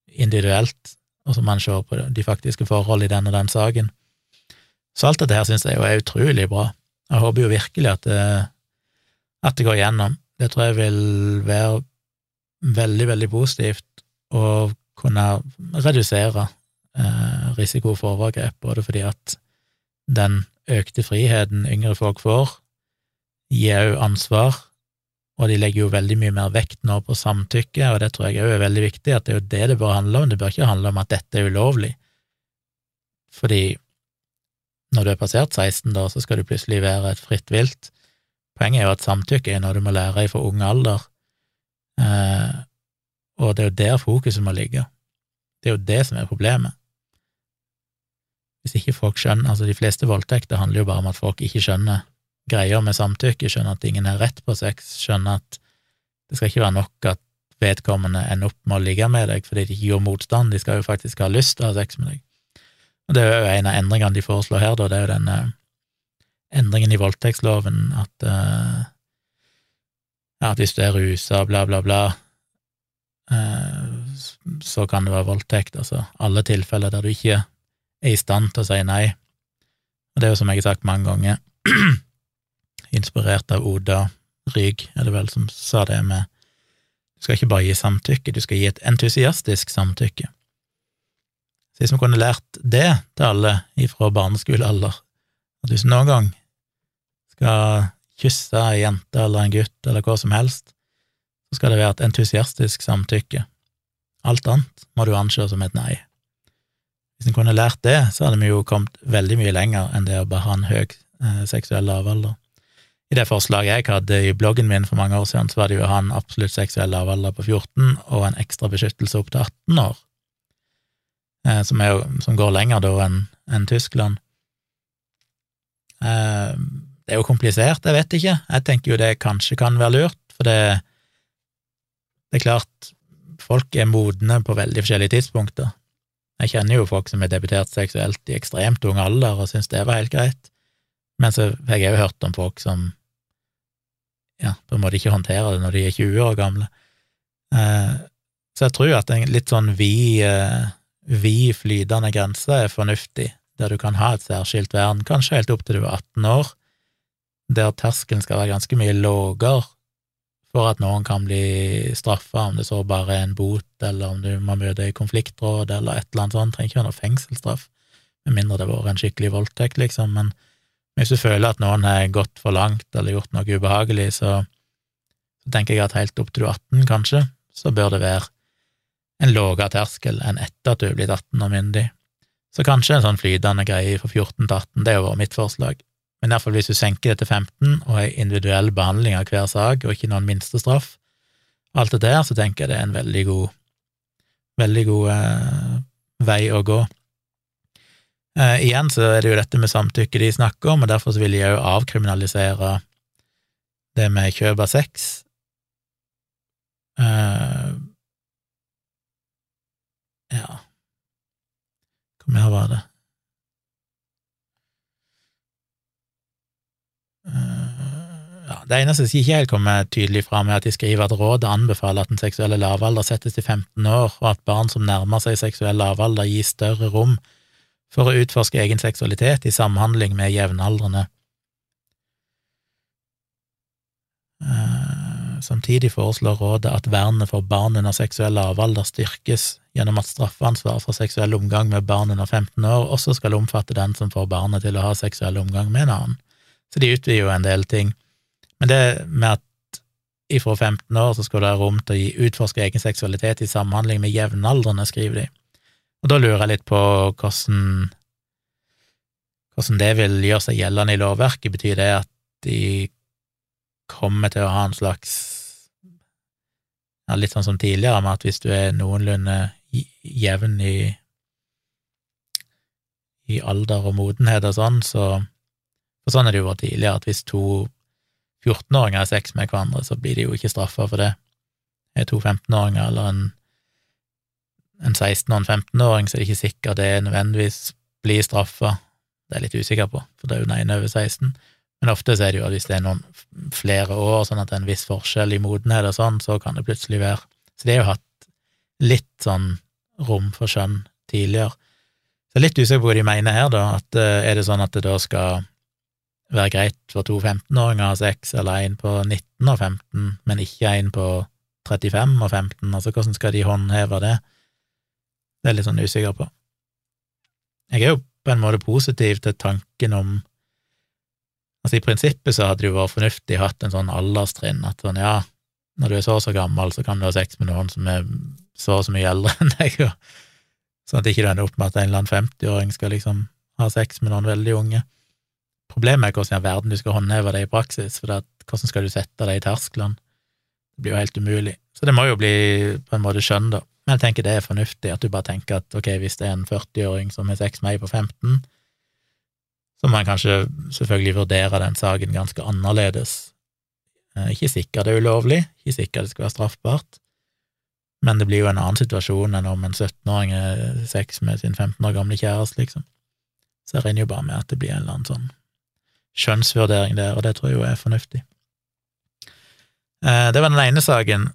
individuelt, og så må man se på de faktiske forhold i den og den saken. Så alt dette her syns jeg jo er utrolig bra. Jeg håper jo virkelig at det, at det går gjennom. Det tror jeg vil være veldig, veldig positivt å kunne redusere eh, risiko for overgrep, både fordi at den økte friheten yngre folk får, gir òg ansvar, og de legger jo veldig mye mer vekt nå på samtykke, og det tror jeg òg er veldig viktig, at det er jo det det bør handle om, det bør ikke handle om at dette er ulovlig, fordi når du er passert 16, da, så skal du plutselig være et fritt vilt. Poenget er jo at samtykke er noe du må lære i for ung alder, eh, og det er jo der fokuset må ligge. Det er jo det som er problemet. Hvis ikke folk skjønner Altså, de fleste voldtekter handler jo bare om at folk ikke skjønner greier med samtykke, skjønner at ingen har rett på sex, skjønner at det skal ikke være nok at vedkommende ender opp med å ligge med deg fordi de ikke gjør motstand, de skal jo faktisk ha lyst til å ha sex med deg. Og det er jo en av endringene de foreslår her, da, det er jo denne endringen i voldtektsloven at uh, at hvis du er rusa, bla, bla, bla, uh, så kan det være voldtekt, altså alle tilfeller der du ikke er i stand til å si nei. Og det er jo som jeg har sagt mange ganger, inspirert av Oda Rygg, er det vel, som sa det med du skal ikke bare gi samtykke, du skal gi et entusiastisk samtykke. Så hvis vi kunne lært det til alle ifra barneskolealder, at hvis du noen gang skal kysse ei jente eller en gutt eller hva som helst, så skal det være et entusiastisk samtykke. Alt annet må du anse som et nei. Hvis en kunne lært det, så hadde vi jo kommet veldig mye lenger enn det å bare ha en høy eh, seksuell lavalder. I det forslaget jeg hadde i bloggen min for mange år siden, så var det jo å ha en absolutt seksuell lavalder på 14 og en ekstra beskyttelse opp til 18 år, eh, som, er, som går lenger da enn en Tyskland. Eh, det er jo komplisert, jeg vet ikke. Jeg tenker jo det kanskje kan være lurt, for det, det er klart, folk er modne på veldig forskjellige tidspunkter. Jeg kjenner jo folk som har debutert seksuelt i ekstremt ung alder og syns det var helt greit, men så har jeg òg hørt om folk som ja, på en måte ikke håndterer det når de er 20 år gamle. Eh, så jeg tror at en litt sånn vid, eh, vid flytende grense er fornuftig, der du kan ha et særskilt vern, kanskje helt opp til du er 18 år, der terskelen skal være ganske mye lavere for at noen kan bli straffa, om det så bare er en bot, eller om du må møte i konfliktråd, eller et eller annet sånt. Det trenger ikke være noe fengselsstraff, med mindre det har vært en skikkelig voldtekt, liksom. Men hvis du føler at noen har gått for langt eller gjort noe ubehagelig, så, så tenker jeg at helt opp til du er 18, kanskje, så bør det være en lavere terskel enn etter at du er blitt 18 og myndig. Så kanskje en sånn flytende greie fra 14 til 18, det har vært mitt forslag. Men iallfall hvis du senker det til 15 og har individuell behandling av hver sak, og ikke noen minstestraff, alt det der, så tenker jeg det er en veldig god, veldig god eh, vei å gå. Eh, igjen så er det jo dette med samtykke de snakker om, og derfor så vil de òg avkriminalisere det med kjøp av sex. Eh, ja Hvor mer var det? Ja, det eneste som ikke helt kommer tydelig fram, er at de skriver at rådet anbefaler at den seksuelle lavalder settes til 15 år, og at barn som nærmer seg seksuell lavalder, gis større rom for å utforske egen seksualitet i samhandling med jevnaldrende. Eh, samtidig foreslår rådet at vernet for barn under seksuell lavalder styrkes gjennom at straffansvar for seksuell omgang med barn under 15 år også skal omfatte den som får barnet til å ha seksuell omgang med en annen. Så de utvider jo en del ting. Men det med at ifra 15 år så skal det ha rom til å utforske egen seksualitet i samhandling med jevnaldrende, skriver de. Og da lurer jeg litt på hvordan, hvordan det vil gjøre seg gjeldende i lovverket. Betyr det at de kommer til å ha en slags ja, Litt sånn som tidligere, med at hvis du er noenlunde jevn i, i alder og modenhet og sånn, så for sånn har det jo vært tidligere, at hvis to 14-åringer har sex med hverandre, så blir de jo ikke straffa for det. Er to 15-åringer eller en, en 16- og en 15-åring, så er det ikke sikkert det nødvendigvis blir straffa. Det er jeg litt usikker på, for det er jo den ene over 16. Men ofte så er det jo at hvis det er noen flere år, sånn at det er en viss forskjell i modenhet og sånn, så kan det plutselig være Så det har jo hatt litt sånn rom for skjønn tidligere. Så jeg er litt usikker på hva de mener her, da. At eh, er det sånn at det da skal være greit for to 15-åringer å ha sex, eller en på 19 og 15, men ikke en på 35 og 15, altså hvordan skal de håndheve det? Det er jeg litt sånn usikker på. Jeg er jo på en måte positiv til tanken om Altså, i prinsippet så hadde det jo vært fornuftig hatt en sånn alderstrinn, at sånn, ja, når du er så og så gammel, så kan du ha sex med noen som er så og så mye eldre enn deg, sånn at ikke du ender opp med at en eller annen 50-åring skal liksom ha sex med noen veldig unge. Problemet er hvordan i verden du skal håndheve det i praksis, for at, hvordan skal du sette det i tersklene? Det blir jo helt umulig. Så det må jo bli på en måte skjønn, da. Men jeg tenker det er fornuftig at du bare tenker at ok, hvis det er en 40-åring som har sex med ei på 15, så må en kanskje selvfølgelig vurdere den saken ganske annerledes. Eh, ikke sikkert det er ulovlig, ikke sikkert det skal være straffbart, men det blir jo en annen situasjon enn om en 17-åring har sex med sin 15 år gamle kjæreste, liksom. Så regner jo bare med at det blir en eller annen sånn skjønnsvurdering der, og det tror jeg jo er fornuftig. Eh, det var den ene saken,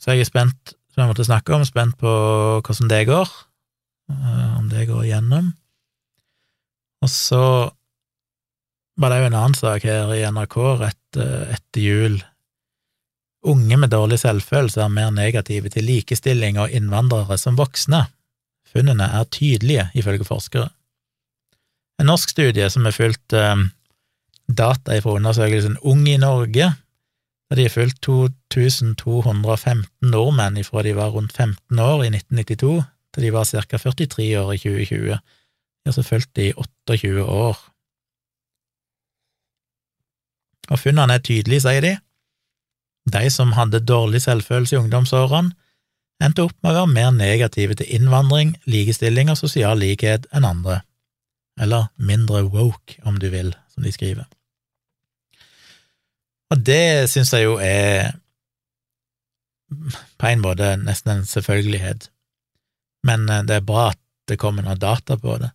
så jeg er spent, som jeg måtte snakke om, spent på hvordan det går, eh, om det går igjennom. Og så var det jo en annen sak her i NRK rett eh, etter jul. Unge med dårlig selvfølelse er mer negative til likestilling og innvandrere som voksne. Funnene er tydelige, ifølge forskere. En norsk studie som er fulgt data fra undersøkelsen Ung i Norge, der de har fulgt 2215 nordmenn ifra de var rundt 15 år i 1992 til de var ca. 43 år i 2020. De har så fulgt de i 28 år. Og funnene er tydelige, sier de. De som hadde dårlig selvfølelse i ungdomsårene, endte opp med å være mer negative til innvandring, likestilling og sosial likhet enn andre, eller mindre woke, om du vil, som de skriver. Og det syns jeg jo er på en måte nesten en selvfølgelighet, men eh, det er bra at det kommer noe data på det.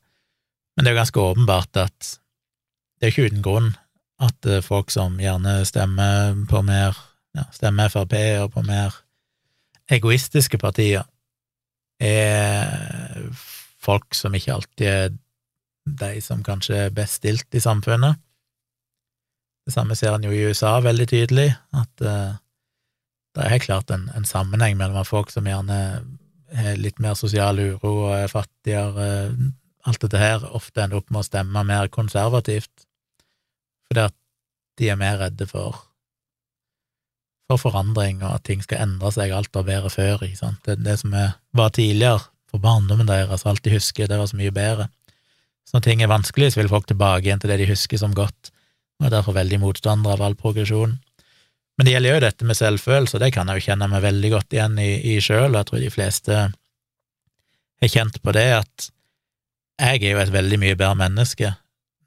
Men det er jo ganske åpenbart at det er ikke uten grunn at eh, folk som gjerne stemmer på mer ja, stemmer Frp og på mer egoistiske partier, er folk som ikke alltid er de som kanskje er best stilt i samfunnet. Det samme ser en jo i USA veldig tydelig, at uh, det er helt klart en, en, sammenheng mellom folk som gjerne har litt mer sosial uro og er fattigere, uh, alt dette her, ofte ender opp med å stemme mer konservativt, fordi at de er mer redde for for forandring, og at ting skal endre seg, alt var bedre før, ikke sant. Det, det som er, var tidligere, for barndommen deres, alt de husker, det var så mye bedre. Så når ting er vanskelig, så vil folk tilbake igjen til det de husker som godt, og er derfor veldig motstandere av all progresjon. Men det gjelder jo dette med selvfølelse, og det kan jeg jo kjenne meg veldig godt igjen i, i sjøl, og jeg tror de fleste har kjent på det, at jeg er jo et veldig mye bedre menneske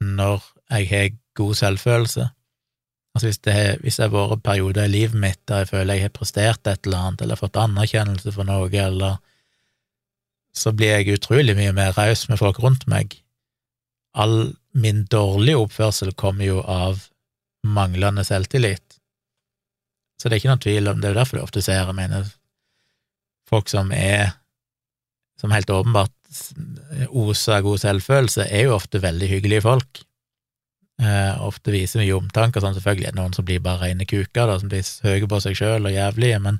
når jeg har god selvfølelse. Altså hvis det, hvis det har vært perioder i livet mitt der jeg føler jeg har prestert et eller annet, eller fått anerkjennelse for noe, eller så blir jeg utrolig mye mer raus med folk rundt meg. All min dårlige oppførsel kommer jo av manglende selvtillit. Så det er ikke noen tvil om Det er jo derfor du ofte ser, jeg mener, folk som er som helt åpenbart oser god selvfølelse, er jo ofte veldig hyggelige folk. Eh, ofte viser mye omtanke, sånn selvfølgelig er det noen som blir bare rene kuker, da, som blir høye på seg sjøl og jævlige, men,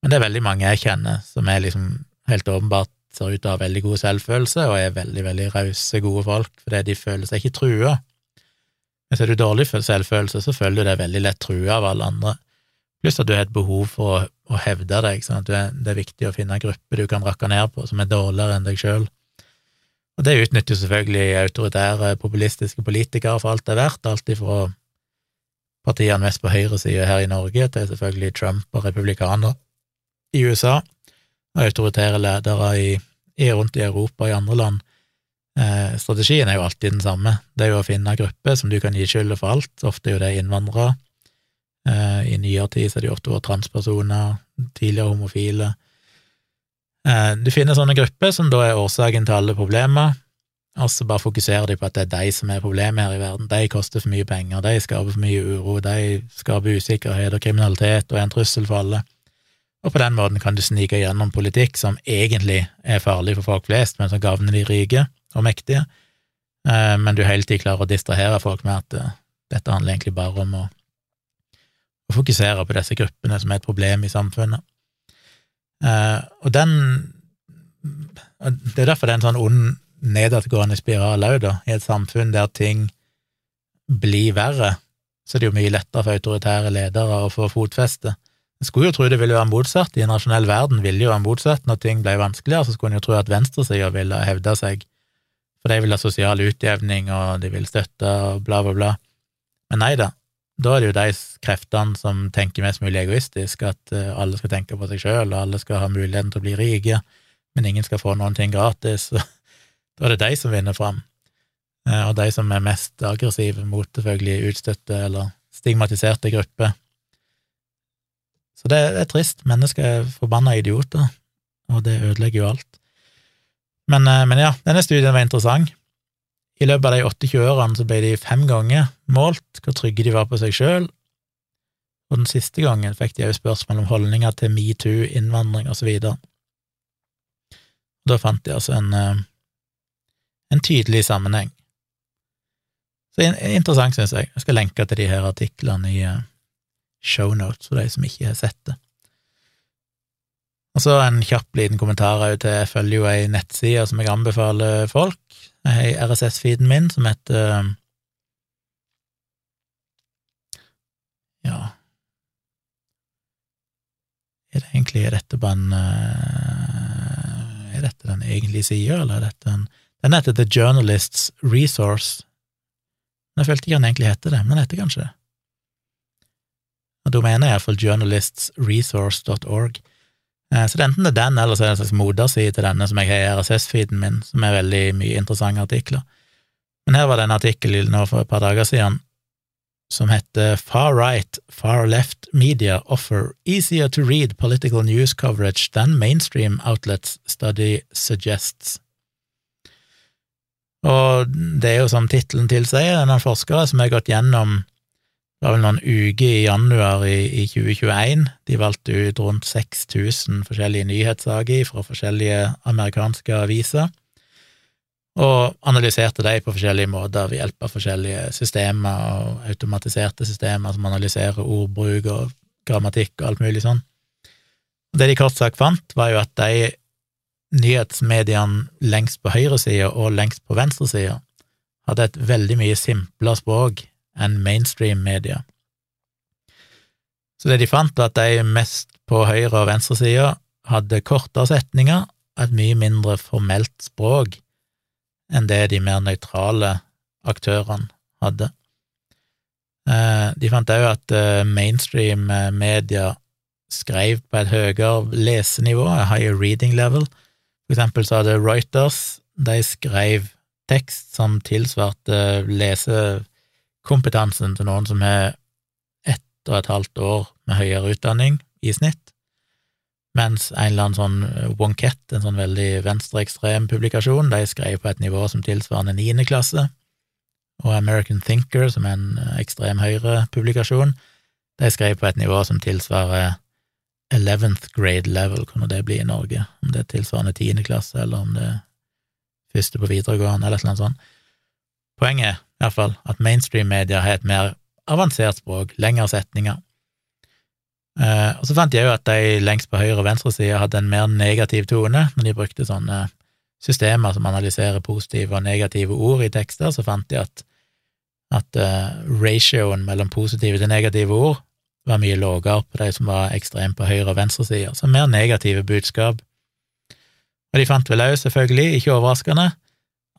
men, det er veldig mange jeg kjenner som er liksom helt åpenbart ser ut til å ha veldig god selvfølelse og er veldig, veldig rause, gode folk, fordi de føler seg ikke trua. Hvis du har dårlig selvfølelse, så føler du deg veldig lett trua av alle andre, pluss at du har et behov for å, å hevde deg, sånn at er, det er viktig å finne en gruppe du kan rakke ned på som er dårligere enn deg sjøl. Og det utnytter selvfølgelig autoritære, populistiske politikere for alt det er verdt, alt ifra partiene mest på høyresida her i Norge til selvfølgelig Trump og republikanere i USA, og autoritære ledere i, rundt i Europa og i andre land. Eh, strategien er jo alltid den samme, det er jo å finne grupper som du kan gi skylda for alt, ofte er jo det innvandrere. Eh, I nyere tid så det jo ofte vært transpersoner, tidligere homofile, Eh, du finner sånne grupper som da er årsaken til alle problemer, og så bare fokuserer de på at det er de som er problemet her i verden. De koster for mye penger, de skaper for mye uro, de skaper usikkerhet og kriminalitet og er en trussel for alle. Og på den måten kan du snike gjennom politikk som egentlig er farlig for folk flest, men som gagner de rike og mektige, eh, men du hele tiden klarer å distrahere folk med at eh, dette handler egentlig bare om å, å fokusere på disse gruppene som er et problem i samfunnet. Uh, og den Det er derfor det er en sånn ond, nedadgående spiral òg, da. I et samfunn der ting blir verre, så det er jo mye lettere for autoritære ledere å få fotfeste. Jeg skulle jo tro det ville være motsatt. I en rasjonell verden ville jo være motsatt. Når ting ble vanskeligere, så skulle en jo tro at venstresida ville hevde seg, for de vil ha sosial utjevning, og de vil støtte, og bla, bla, bla. Men nei da, da er det jo de kreftene som tenker mest mulig egoistisk, at eh, alle skal tenke på seg sjøl, og alle skal ha muligheten til å bli rike, men ingen skal få noen ting gratis. Da er det de som vinner fram. Eh, og de som er mest aggressive mot selvfølgelig utstøtte eller stigmatiserte grupper. Så det er trist. Mennesker er forbanna idioter, og det ødelegger jo alt. Men, eh, men ja, denne studien var interessant. I løpet av de 28 årene så ble de fem ganger målt hvor trygge de var på seg sjøl, og den siste gangen fikk de òg spørsmål om holdninger til metoo, innvandring osv. Da fant de altså en, eh, en tydelig sammenheng. Så interessant, synes jeg. Jeg skal lenke til de her artiklene i eh, shownotes for de som ikke har sett det. Og så en kjapp liten kommentar òg til Jeg følger jo ei nettside som jeg anbefaler folk. Jeg har RSS-feeden min som heter Ja Er det egentlig Er dette bare en eh, Er dette den egentlige sida, eller er dette en Den heter The Journalists Resource. Jeg følte ikke han egentlig heter det, men den heter kanskje det. Domenet er iallfall journalistsresource.org. Eh, så det er enten det er den, eller så er det en slags moderside til denne som jeg har i RSS-feeden min, som er veldig mye interessante artikler. Men her var det en artikkel nå for et par dager siden som heter Far Right, Far Left Media Offer Easier to Read Political News Coverage Than Mainstream Outlets Study Suggests. Og det er jo som tittelen tilsier, er noen forskere som har gått gjennom det var vel noen uker i januar i, i 2021. De valgte ut rundt 6000 forskjellige nyhetssaker fra forskjellige amerikanske aviser, og analyserte dem på forskjellige måter ved hjelp av forskjellige systemer og automatiserte systemer som analyserer ordbruk og grammatikk og alt mulig sånn. Det de kort sagt fant, var jo at de nyhetsmediene lengst på høyresida og lengst på venstresida hadde et veldig mye simplere språk enn mainstream media. Så det de fant, var at de mest på høyre- og venstresida hadde kortere setninger og et mye mindre formelt språk enn det de mer nøytrale aktørene hadde. Eh, de fant òg at eh, mainstream eh, media skrev på et høyere lesenivå, a higher reading level. For eksempel så hadde Reuters de skrev tekst som tilsvarte lese kompetansen til noen som har ett og et halvt år med høyere utdanning i snitt, mens en eller annen sånn eh, Wonkett, en sånn veldig venstreekstrem publikasjon, de skrev på et nivå som tilsvarende niende klasse, og American Thinker, som er en eh, ekstrem høyre-publikasjon, de skrev på et nivå som tilsvarer eleventh grade level, kunne det bli i Norge, om det er tilsvarende tiende klasse, eller om det er første på videregående, eller annet sånt. Poenget er fall at mainstream-media har et mer avansert språk, lengre setninger. Eh, og så fant jeg jo at de lengst på høyre- og venstresida hadde en mer negativ tone når de brukte sånne systemer som analyserer positive og negative ord i tekster, så fant de at, at uh, ratioen mellom positive til negative ord var mye lavere på de som var ekstremt på høyre- og venstresida, så mer negative budskap. Og de fant vel òg, selvfølgelig, ikke overraskende,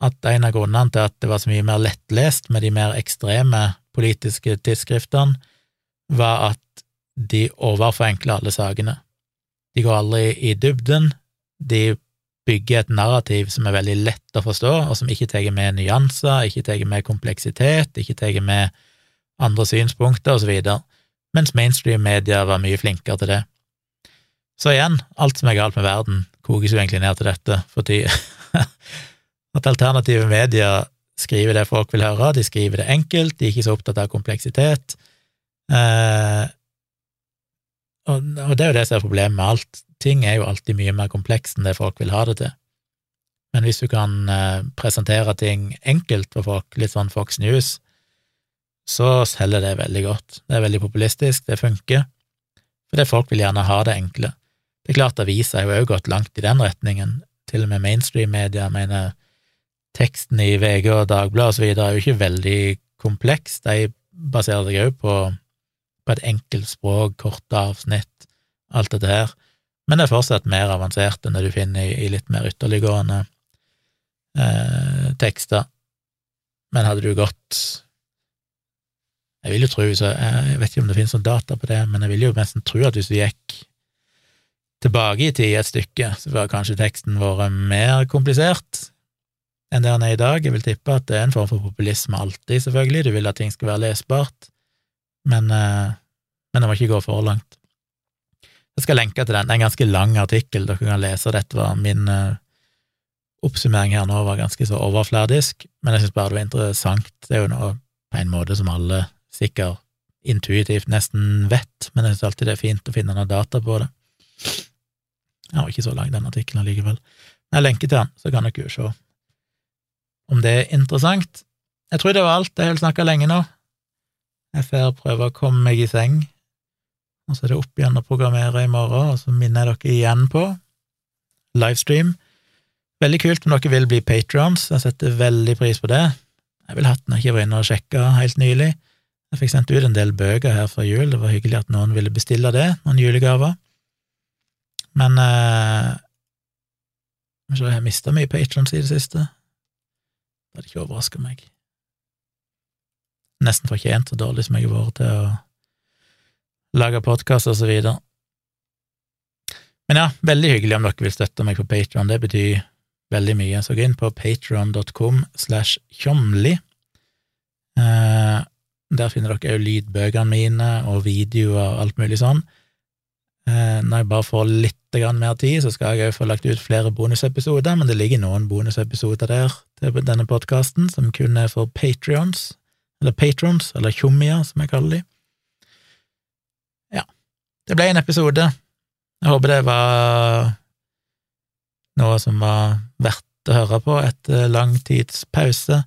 at en av grunnene til at det var så mye mer lettlest med de mer ekstreme politiske tidsskriftene, var at de overforenkler alle sakene. De går aldri i dybden, de bygger et narrativ som er veldig lett å forstå, og som ikke tar med nyanser, ikke tar med kompleksitet, ikke tar med andre synspunkter, videre, mens mainstream-media var mye flinkere til det. Så igjen, alt som er galt med verden, kokes jo egentlig ned til dette, fordi At alternative medier skriver det folk vil høre, de skriver det enkelt, de er ikke så opptatt av kompleksitet. Eh, og, og, det er jo det som er problemet med alt. Ting er jo alltid mye mer komplekst enn det folk vil ha det til. Men hvis du kan eh, presentere ting enkelt for folk, litt sånn Fox News, så selger det veldig godt. Det er veldig populistisk, det funker, fordi folk vil gjerne ha det enkle. Det er klart aviser har jo òg gått langt i den retningen, til og med mainstream-media mener teksten i VG og Dagbladet videre er jo ikke veldig kompleks, de baserer seg òg på, på, et enkelt språk, korte avsnitt, alt dette her, men det er fortsatt mer avansert enn det du finner i, litt mer ytterliggående eh, tekster. Men hadde du gått Jeg vil jo tro, så jeg vet ikke om det finnes noen data på det, men jeg vil jo nesten tro at hvis du gikk tilbake i tid et stykke, så var kanskje teksten vært mer komplisert, enn det han er i dag. Jeg vil tippe at det er en form for populisme alltid, selvfølgelig, du vil at ting skal være lesbart, men, eh, men det må ikke gå for langt. Jeg skal lenke til den, det er en ganske lang artikkel, dere kan lese, dette var min uh, oppsummering her nå var ganske så overfladisk, men jeg synes bare det var interessant, det er jo noe på en måte som alle sikkert intuitivt nesten vet, men jeg synes alltid det er fint å finne noen data på det. Jeg har ikke så lang, den artikkelen allikevel. Jeg lenker til den, så kan dere jo se det er interessant. Jeg tror det var alt. Jeg har snakka lenge nå. Jeg får prøve å komme meg i seng, og så er det opp igjen å programmere i morgen, og så minner jeg dere igjen på livestream. Veldig kult om dere vil bli patrons, jeg setter veldig pris på det. Jeg ville hatt den, jeg ikke var inne og sjekka helt nylig. Jeg fikk sendt ut en del bøker her før jul, det var hyggelig at noen ville bestille det, noen julegaver. Men eh, Jeg har mista mye patrons i det siste. Det hadde ikke overraska meg. Nesten fortjent så dårlig som jeg har vært til å lage podkast og så videre. Men ja, veldig hyggelig om dere vil støtte meg på Patron, det betyr veldig mye. Så gå inn på patron.com slash tjomli. Eh, der finner dere òg lydbøkene mine og videoer og alt mulig sånn. Eh, når jeg bare får litt mer tid, så skal jeg òg få lagt ut flere bonusepisoder, men det ligger noen bonusepisoder der til denne podkasten som kun er for patrions, eller patrons, eller tjommier, som jeg kaller de. Ja, det ble en episode. Jeg håper det var noe som var verdt å høre på etter lang tids pause.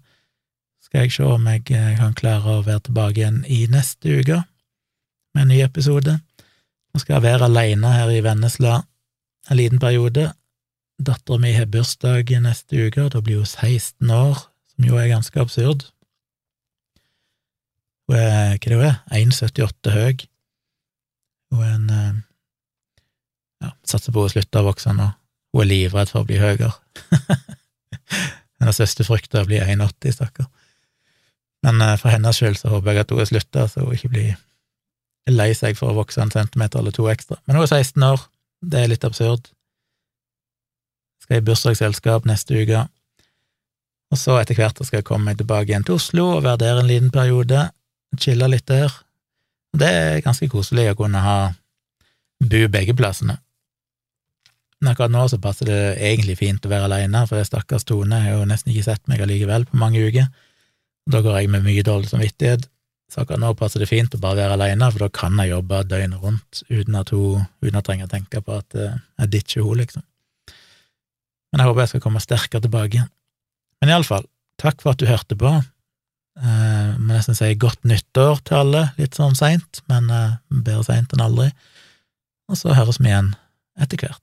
Skal jeg se om jeg kan klare å være tilbake igjen i neste uke med en ny episode. Nå skal jeg være aleine her i Vennesla en liten periode. Dattera mi har bursdag neste uke, da blir hun 16 år, som jo er ganske absurd. Hun er, hva det er, 1,78 høy. Hun er en eh, ja, satser på å slutte å vokse nå. Hun er livredd for å bli høyere. Hennes største frykt er å bli 1,80, stakkar. Men uh, for hennes skyld så håper jeg at hun har slutta, så hun ikke blir lei seg for å vokse en centimeter eller to ekstra. Men hun er 16 år, det er litt absurd. Skal i bursdagsselskap neste uke. Og så etter hvert skal jeg komme meg tilbake igjen til Oslo og være der en liten periode, chille litt der. Det er ganske koselig å kunne ha bo begge plassene. Men akkurat nå så passer det egentlig fint å være alene, for stakkars Tone har jo nesten ikke sett meg allikevel på mange uker. Da går jeg med mye dårlig samvittighet, så akkurat nå passer det fint å bare være alene, for da kan jeg jobbe døgnet rundt uten at hun uten at jeg trenger å tenke på at eh, jeg ditcher henne, liksom. Men jeg håper jeg skal komme sterkere tilbake igjen. Men iallfall, takk for at du hørte på. Eh, må nesten si godt nyttår til alle, litt sånn seint, men eh, bedre seint enn aldri. Og så høres vi igjen etter hvert.